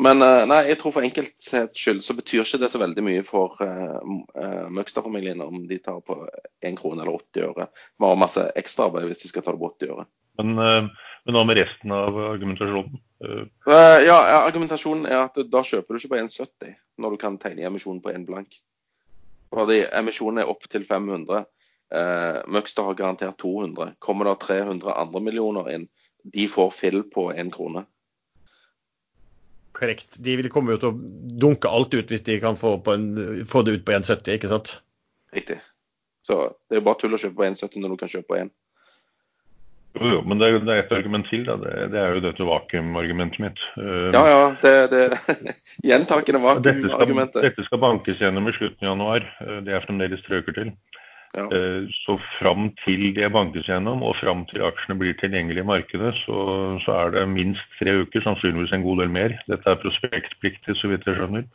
Men nei, jeg tror for enkelthets skyld så betyr ikke det så veldig mye for uh, Møgstad-familien om de tar på én krone eller 80 øre. Det var masse ekstraarbeid hvis de skal ta det på 80 øre. Men, men hva med resten av argumentasjonen? ja, argumentasjonen er at da kjøper du ikke på 1,70 når du kan tegne emisjonen på 1 blank. Fordi emisjonen er opp til 500. Eh, Møgster har garantert 200. Kommer det 300 andre millioner inn, de får fill på én krone. Korrekt. De vil komme til å dunke alt ut hvis de kan få, en, få det ut på 1,70, ikke sant? Riktig. Så det er jo bare tull å kjøpe på 1,70 når du kan kjøpe på 1. Jo, jo, men det, det er et argument til. Da. Det, det er jo dette vakuumargumentet mitt. Ja, ja. Det, det Gjentakende vakuumargumentet. Dette, dette, skal bankes gjennom i slutten av januar. Uh, det er fremdeles tre uker til. Ja. Uh, så fram til det bankes gjennom, og fram til aksjene blir tilgjengelige i markedet, så, så, er det minst tre uker, sannsynligvis en god del mer. Dette er prospektpliktig, så vidt jeg skjønner.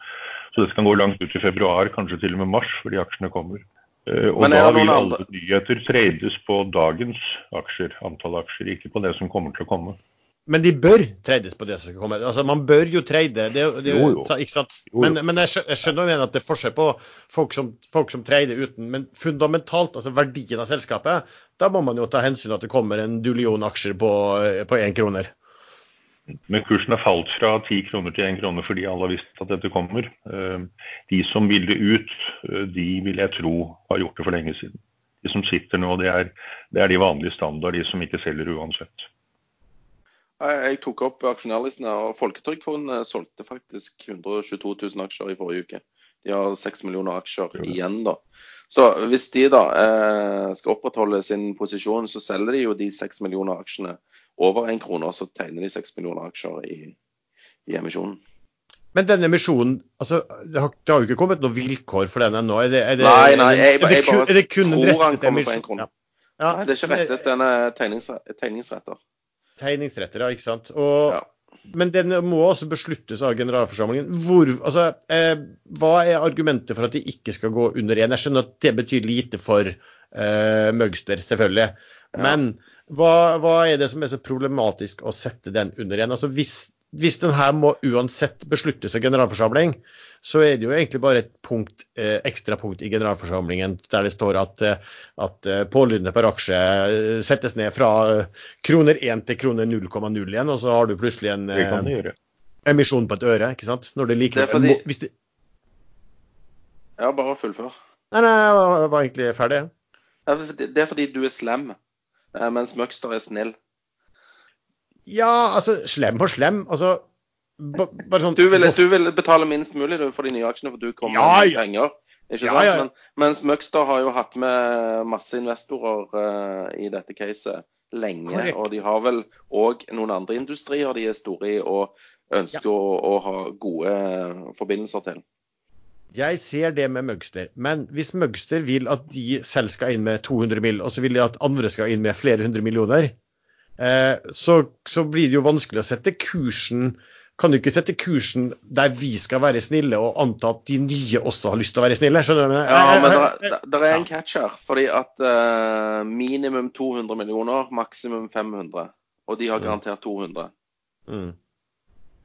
Så det kan gå langt ut i februar, kanskje til og med mars, fordi aksjene kommer. Eh, og da vil alle nyheter trades på dagens aksjer, antall aksjer, ikke på det som kommer til å komme. Men de bør trades på det som skal komme. Altså, Man bør jo trade. Det, det, jo, jo. Ikke sant? Jo, men, men, jeg skjønner jo at det er forskjell på folk som, folk som trader uten. Men fundamentalt, altså verdien av selskapet, da må man jo ta hensyn til at det kommer en dullion aksjer på én kroner. Men kursen har falt fra 10 kroner til 1 krone fordi alle har visst at dette kommer. Eh, de som ville ut, eh, de vil jeg tro har gjort det for lenge siden. De som sitter nå, det er, det er de vanlige standard, de som ikke selger uansett. Jeg tok opp aksjonærlistene, og Folketrygdfondet solgte faktisk 122 000 aksjer i forrige uke. De har 6 millioner aksjer igjen, da. Så hvis de da eh, skal opprettholde sin posisjon, så selger de jo de 6 millioner aksjene over én krone, så tegner de 6 millioner aksjer i, i emisjonen. Men denne emisjonen, altså, det har, det har, jo ikke kommet noen vilkår for den ennå? nei, nei, jeg, jeg, bare er det kun tror han kommer på én krone. Ja. Ja, nei, det er ikke rettet, den er tegningsretter. Tegningsretter, ja, ikke sant. Og, ja. Men den må også besluttes av generalforsamlingen. Hvor, altså, eh, hva er argumentet for at de ikke skal gå under én? Jeg skjønner at det betyr lite for eh, Møgster, selvfølgelig. Men hva, hva, er det som er så problematisk å sette den under igjen? Altså hvis, hvis den her må uansett besluttes av generalforsamling, så er det jo egentlig bare et punkt, eh, ekstra punkt i generalforsamlingen der det står at, eh, at eh, pålydende per aksje eh, settes ned fra kroner 1 til kroner 0,0 igjen, og så har du plutselig en eh, emisjon på et øre. ikke sant? Når det like, det fordi... Hvis det... Ja, bare fullfør. Nei, nei, jeg var, var egentlig ferdig. Det er fordi du er slem. Eh, mens Møgster er snill. Ja, altså slem og slem. Altså bare sånn Du vil, du vil betale minst mulig for de nye aksjene, for du kommer ja, med penger. Ikke sant? Ja, ja. Men, mens Møgster har jo hatt med masse investorer uh, i dette caset lenge. Correct. Og de har vel òg noen andre industrier de er store i og ønsker å, å, ha gode forbindelser til. Jeg ser det med Møgster, men hvis Møgster vil at de selv skal inn med 200 mill., og så vil de at andre skal inn med flere hundre millioner, eh, så, så, blir det jo vanskelig å sette kursen Kan du ikke sette kursen der vi skal være snille, og anta at de nye også har lyst til å være snille? Skjønner du? Ja, men det er en catcher. fordi at uh, minimum 200 millioner, maksimum 500. Og de har garantert 200. Mm.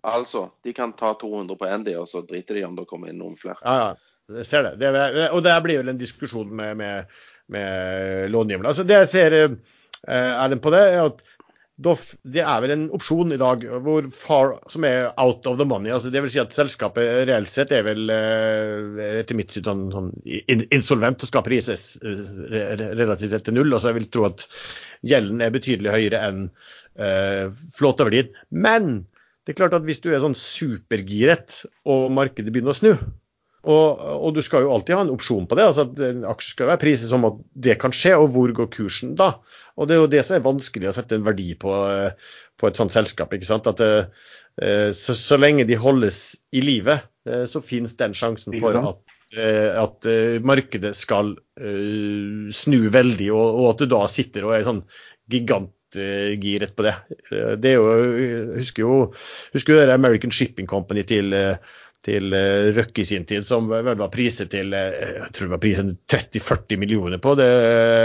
Altså, de kan ta 200 på én, og så driter de om det kommer inn noen flere. Ja, ja. Jeg ser det. det og det blir vel en diskusjon med, med, med långiverne. Altså, det jeg ser, eh, Erlend, på det, er at Doff, det er vel en opsjon i dag hvor far, som er out of the money. altså det vil si at Selskapet reelt sett er vel eh, etter mitt syn sånn, sånn insolvent og skal prises eh, relativt til null. altså Jeg vil tro at gjelden er betydelig høyere enn uh, flåteverdien. Men det er klart at hvis du er sånn supergiret og markedet begynner å snu, og, og, du skal jo alltid ha en opsjon på det. altså En aksje skal være priset som at det kan skje, og hvor går kursen da? Og Det er jo det som er vanskelig å sette en verdi på, på et sånt selskap. ikke sant? At det, eh, så, så, lenge de holdes i live, eh, så finnes den sjansen for at, eh, at markedet skal snu veldig, og, og, at du da sitter og er sånn gigant giret på det. Det er jo, husker jo husker det American Shipping Company til, til Røkke i sin tid, som vel var priset til jeg tror det var priset 30-40 millioner på det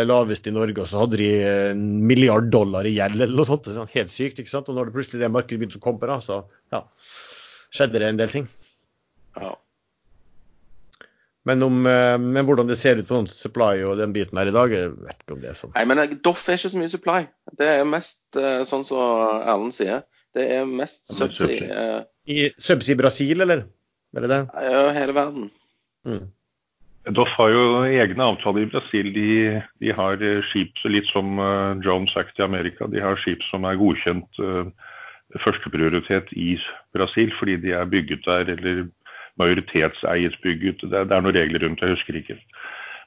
laveste i Norge. Og så hadde de en milliard dollar i gjeld eller noe sånt. Sånn helt sykt. ikke sant? Og når det plutselig det markedet begynte å komme, da, så ja, skjedde det en del ting. Ja. Men, om, eh, men, hvordan det ser ut på noen supply og den biten her i dag, jeg vet ikke om det er sånn. Nei, men eh, Doff er ikke så mye supply. Det er mest eh, sånn som Erlend sier. Det er mest subsea. I subsea Brasil, eller? Er det det? Ja, hele verden. Mm. Doff har jo egne avtaler i Brasil. De, de har skip litt som Jones sagt i Amerika. De har skip som er godkjent uh, førsteprioritet i Brasil fordi de er bygget der eller majoritetseiet bygget. Det, det, er noen regler rundt, jeg husker ikke.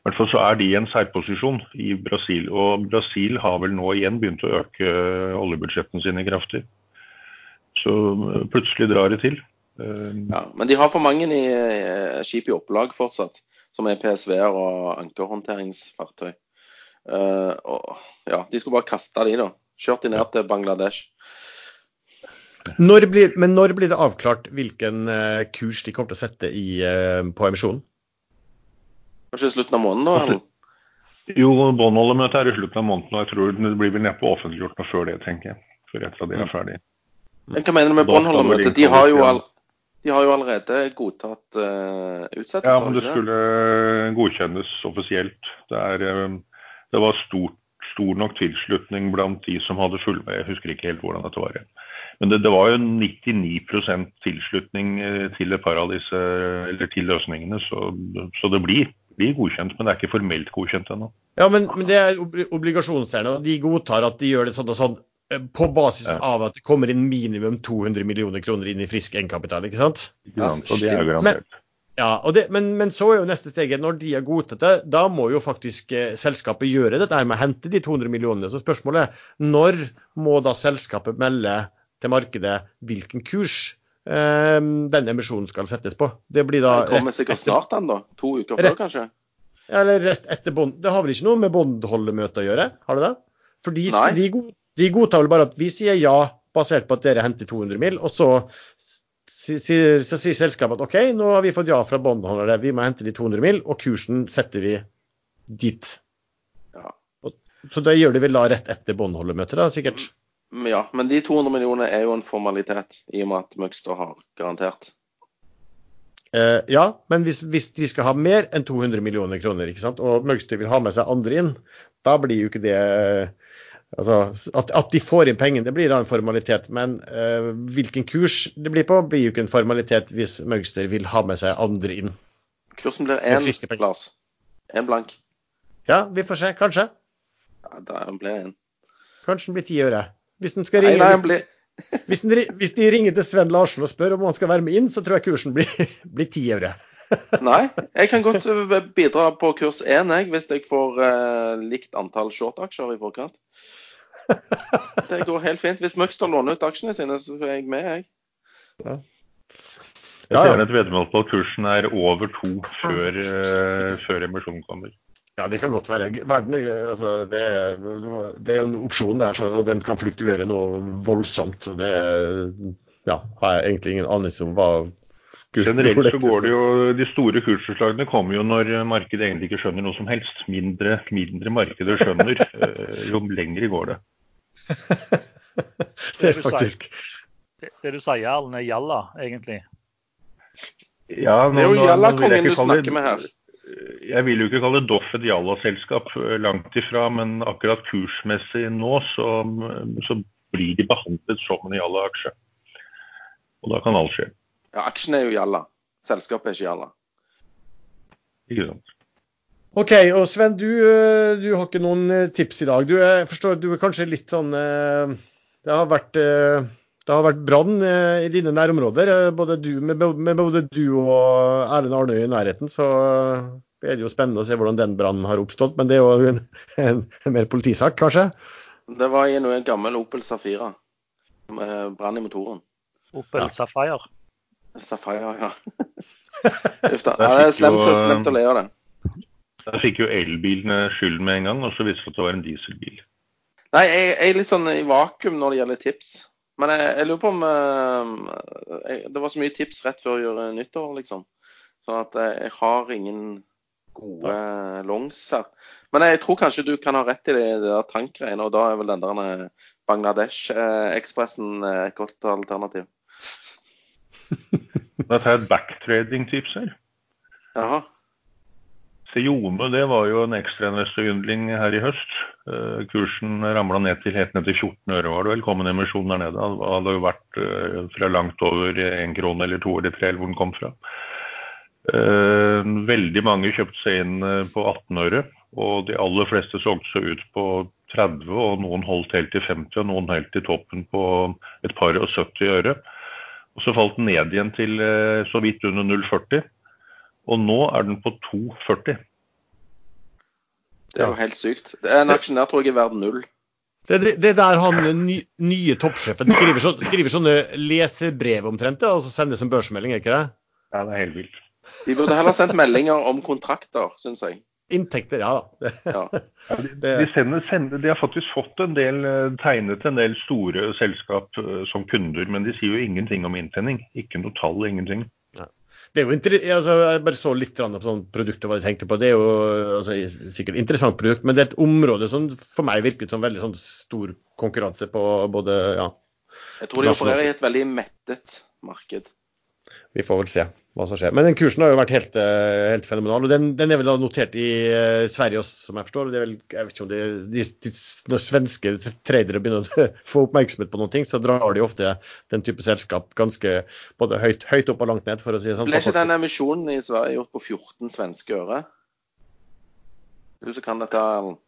hvert fall så er de i en særposisjon i Brasil. Og Brasil har vel nå igjen begynt å øke oljebudsjettene sine kraftig. Så plutselig drar det til. Ja, Men de har for mange i, skip i opplag fortsatt, som er PSV-er og ankerhåndteringsfartøy. Uh, og, ja, de skulle bare kaste de, da. Kjørt de ned til Bangladesh. Når blir, men når blir det avklart hvilken uh, kurs de kommer til å sette i, uh, på emisjonen? Kanskje i slutten av måneden, da? Jo, båndholdermøtet er i slutten av måneden, og jeg tror det blir vel neppe offentliggjort noe før det, tenker jeg. Før etter at de er mm. ferdig. Hva mener du med båndholdermøtet? De, de har jo allerede godtatt uh, utsettelse? Ja, men det skulle godkjennes offisielt. Det er det var stort, stor nok tilslutning blant de som hadde fullmakt. Jeg husker ikke helt hvordan dette var. Men det, det var jo 99 tilslutning eh, til et par av disse, eller til løsningene. Så, så det blir, blir, godkjent, men det er ikke formelt godkjent ennå. Ja, men, men det er obligasjonseierne, og de godtar at de gjør det sånn og sånn eh, på basis av at det kommer inn minimum 200 millioner kroner inn i frisk egenkapital, ikke sant? Ja, og det er garantert. Men, ja, det, men, men, så er jo neste steget, når de har godtatt det, da må jo faktisk eh, selskapet gjøre dette med å hente de 200 millionene. Så spørsmålet er når må da selskapet melde til markedet hvilken kurs eh, denne emisjonen skal settes på? Det blir da Den kommer sikkert snart den, da? To uker før, kanskje? Eller rett etter bond. Det har vel ikke noe med båndholdermøtet å gjøre, har det det? For de, de, de godtar vel bare at vi sier ja basert på at dere henter 200 mill., og så sier, så sier selskapet at OK, nå har vi fått ja fra bondholdere, vi må hente de 200 mil, og kursen setter vi dit. Ja. Så det gjør de vel da rett etter båndholdermøtet, da, sikkert? Ja, men de 200 millionene er jo en formalitet, i og med at Møgster har garantert. Eh, ja, men hvis, hvis, de skal ha mer enn 200 millioner kroner, ikke sant, og Møgster vil ha med seg andre inn, da blir jo ikke det Altså, at, at, de får inn pengene, det blir da en formalitet. Men eh, hvilken kurs det blir på, blir jo ikke en formalitet hvis Møgster vil ha med seg andre inn. Kursen blir én Lars. Én blank. Ja, vi får se. Kanskje. Ja, da blir én. Kanskje den blir ti øre. Hvis, skal ringe, nei, nei, blir... hvis, den, hvis, de ringer til Sven Larsen og spør om han skal være med inn, så tror jeg kursen blir, blir 10 øre. nei, jeg kan godt bidra på kurs 1 jeg, hvis jeg får uh, likt antall short-aksjer i forkant. Det går helt fint. Hvis Møgster låner ut aksjene sine, så er jeg med, jeg. Ja. Jeg ser et veddemål på at kursen er over to før, uh, før emisjonen kommer. Ja, det kan godt være. Verden, altså, det, det, er en opsjon der, så den kan fluktuere noe voldsomt. Så det ja, har jeg egentlig ingen anelse om hva Generelt så går det jo, De store kursutslagene kommer jo når markedet egentlig ikke skjønner noe som helst. Mindre, mindre markedet skjønner, eh, jo lengre går det. det er faktisk Det, det du sier, Erlend, er jalla, egentlig? Ja, nå, det er jo jalla-kongen du snakker med her. Jeg vil jo ikke kalle Doff et jalla-selskap, eh, langt ifra. Men akkurat kursmessig nå så, så blir de behandlet som en jalla-aksje. Og da kan alt skje. Ja, aksjen er jo jalla. Selskapet er ikke jalla. Ikke sant. OK, og Sven, du, eh, du, har ikke noen eh, tips i dag. Du jeg forstår, du er kanskje litt sånn Det har vært, det har vært brann i dine nærområder. Både du, med, med, både du og Erlend Arnøy i nærheten, så er det jo spennende å se hvordan den brannen har oppstått. Men det er jo en, en, en mer politisak, kanskje? Det var i en gammel Opel Safira. Brann i motoren. Opel ja. Safire? Safire, ja. Uff da. Ja, det er slemt, slemt å le av det. Der fikk jo elbilene skylden med en gang, og så viste det at det var en dieselbil. Nei, jeg, jeg, er litt sånn i vakuum når det gjelder tips. Men jeg, jeg lurer på om uh, jeg, Det var så mye tips rett før nyttår, liksom. Sånn at jeg, har ingen gode ja. longs her. Men jeg tror kanskje du kan ha rett i det, det der tankgreiene, og da er vel den der eh, Bangladesh-ekspressen eh, et godt alternativ. Da tar jeg et backtrading-tips her. Jaha. Seome det var jo en ekstrainvestorgyndling her i høst. Uh, kursen ramla ned til helt ned til 14 øre, var det vel. Kom en emisjon der nede. Det hadde jo vært uh, fra langt over én krone eller to eller tre, eller hvor den kom fra. Uh, veldig mange kjøpte seg inn på 18 øre, og de aller fleste solgte seg ut på 30, og noen holdt helt til 50, og noen helt til toppen på et par og 70 øre. Og Så falt den ned igjen til så vidt under 0,40. Og nå er den på 2,40. Det er jo helt sykt. En aksjonær tror jeg er verdt null. Det, det, det der han ny, nye toppsjefen skriver, så, skriver, sånne leserbrev omtrent, og så sender som børsmelding, er ikke det? Ja, det er helt vilt. De burde heller sendt meldinger om kontrakter, syns jeg. Inntekter, ja da. ja. de, de, sender, sender, de, har faktisk fått en del eh, tegnet en del store selskap uh, som kunder, men de sier jo ingenting om inntjening. Ikke noe tall, ingenting. Det er jo altså, Jeg bare så litt på sånn produktet hva de tenkte på. Det er jo altså, sikkert interessant produkt, men det er et område som for meg virket som veldig sånn stor konkurranse på både ja, Jeg tror de opererer i et veldig mettet marked. Vi får vel se hva som skjer. Men den kursen har jo vært helt, eh, helt fenomenal. og den, den, er vel da notert i uh, Sverige også, som jeg forstår. Det er vel, jeg vet ikke om det, de, de, Når svenske tradere begynner å få oppmerksomhet på noen ting, så drar de ofte den type selskap ganske både høyt, høyt opp og langt ned, for å si det sånn. Ble ikke den emisjonen i Sverige gjort på 14 svenske øre? Du som kan dette, Erlend?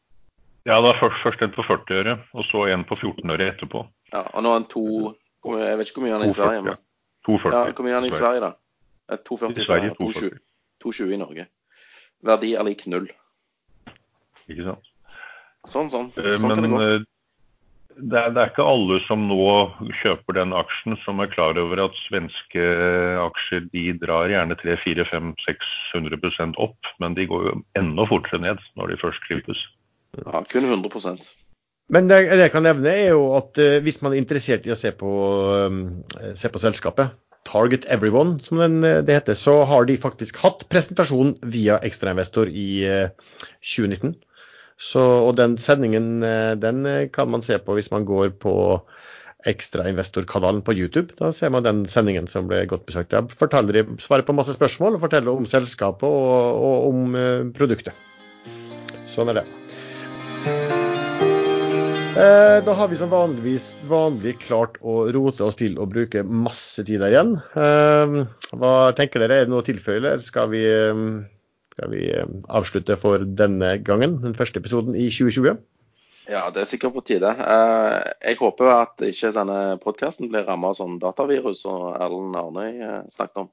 Ja, det var først, først en på 40 øre, og så en på 14 øre etterpå. Ja, Og nå er han to Jeg vet ikke hvor mye han er i Sverige. Men... 240. Ja, hvor mye er han i Sverige, da? 240 i Sverige, 220 i Norge. Verdi er lik null. Ikke sant. Sånn, sånn. Eh, sånn Men, kan det gå. Eh, det er, det er, ikke alle som nå kjøper den aksjen, som er klar over at svenske aksjer de drar gjerne 3-4-5-600 opp, men de går jo enda fortere ned når de først klippes. Ja, kun 100 Men det, det jeg kan nevne, er jo at uh, hvis man er interessert i å se på, um, se på selskapet, Target Everyone, som den, det heter, så har de faktisk hatt presentasjon via ekstrainvestor i uh, 2019. Så, og den sendingen eh, den kan man se på hvis man går på ekstrainvestorkanalen på YouTube. Da ser man den sendingen som ble godt besøkt. Der forteller svarer på masse spørsmål og forteller om selskapet og, og om produktet. Sånn er det. Eh, da har vi som vanligvis vanlig klart å rote oss til å bruke masse tid der igjen. Eh, hva tenker dere, er det noe å tilføye, eller skal vi skal vi eh, avslutte for denne gangen, den første episoden i 2020. Ja, det er sikkert på tide. Eh, jeg håper at ikke denne podkasten blir rammet av sånn datavirus som Erlend Arnøy eh, snakket om.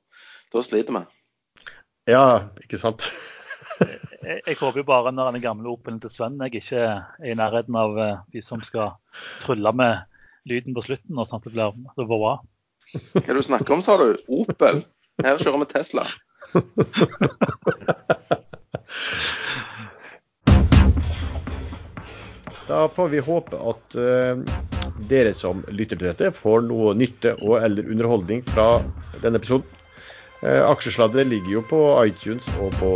Da sliter vi. Ja, ikke sant. Jeg, jeg, håper bare når den gamle Opelen til Sven jeg ikke er i nærheten av de som skal trylle med lyden på slutten, og sånn at det blir, det blir bra. Hva du snakker om, sa du? Opel? Her kjører vi Tesla. Da får vi håpe at uh, dere som lytter til dette, får noe nytte og eller underholdning fra denne episoden. Uh, Aksjesladder ligger jo på iTunes og på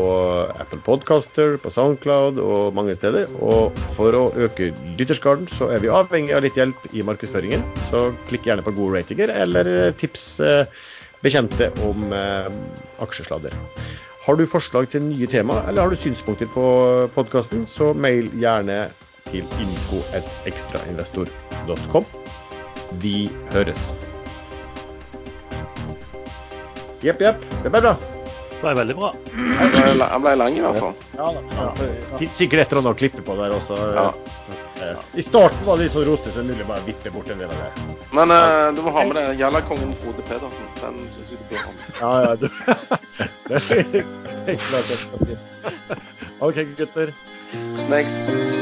Apple Podcaster, på Soundcloud og mange steder. Og for å øke lytterskaren, så er vi avhengig av litt hjelp i markedsføringen. Så klikk gjerne på gode ratinger, eller tips uh, bekjente om aksjesladder. Har du forslag til nye tema, eller har du synspunkter på podkasten, så mail gjerne til info.ekstrainvestor.com. Vi høres. Jepp, jepp. Det ble bra. Det ble veldig bra. Han ble lang i hvert fall. Ja, da. Sikkert et eller annet å klippe på der også. Ja. I starten var det litt sånn rotete, så er mulig bare vippe bort en del av det. Men uh, du må ha med det Jallakongen Frode Pedersen. Den syns jeg du bør ha med. Ja, ja, du. det er klart OK, gutter. Next.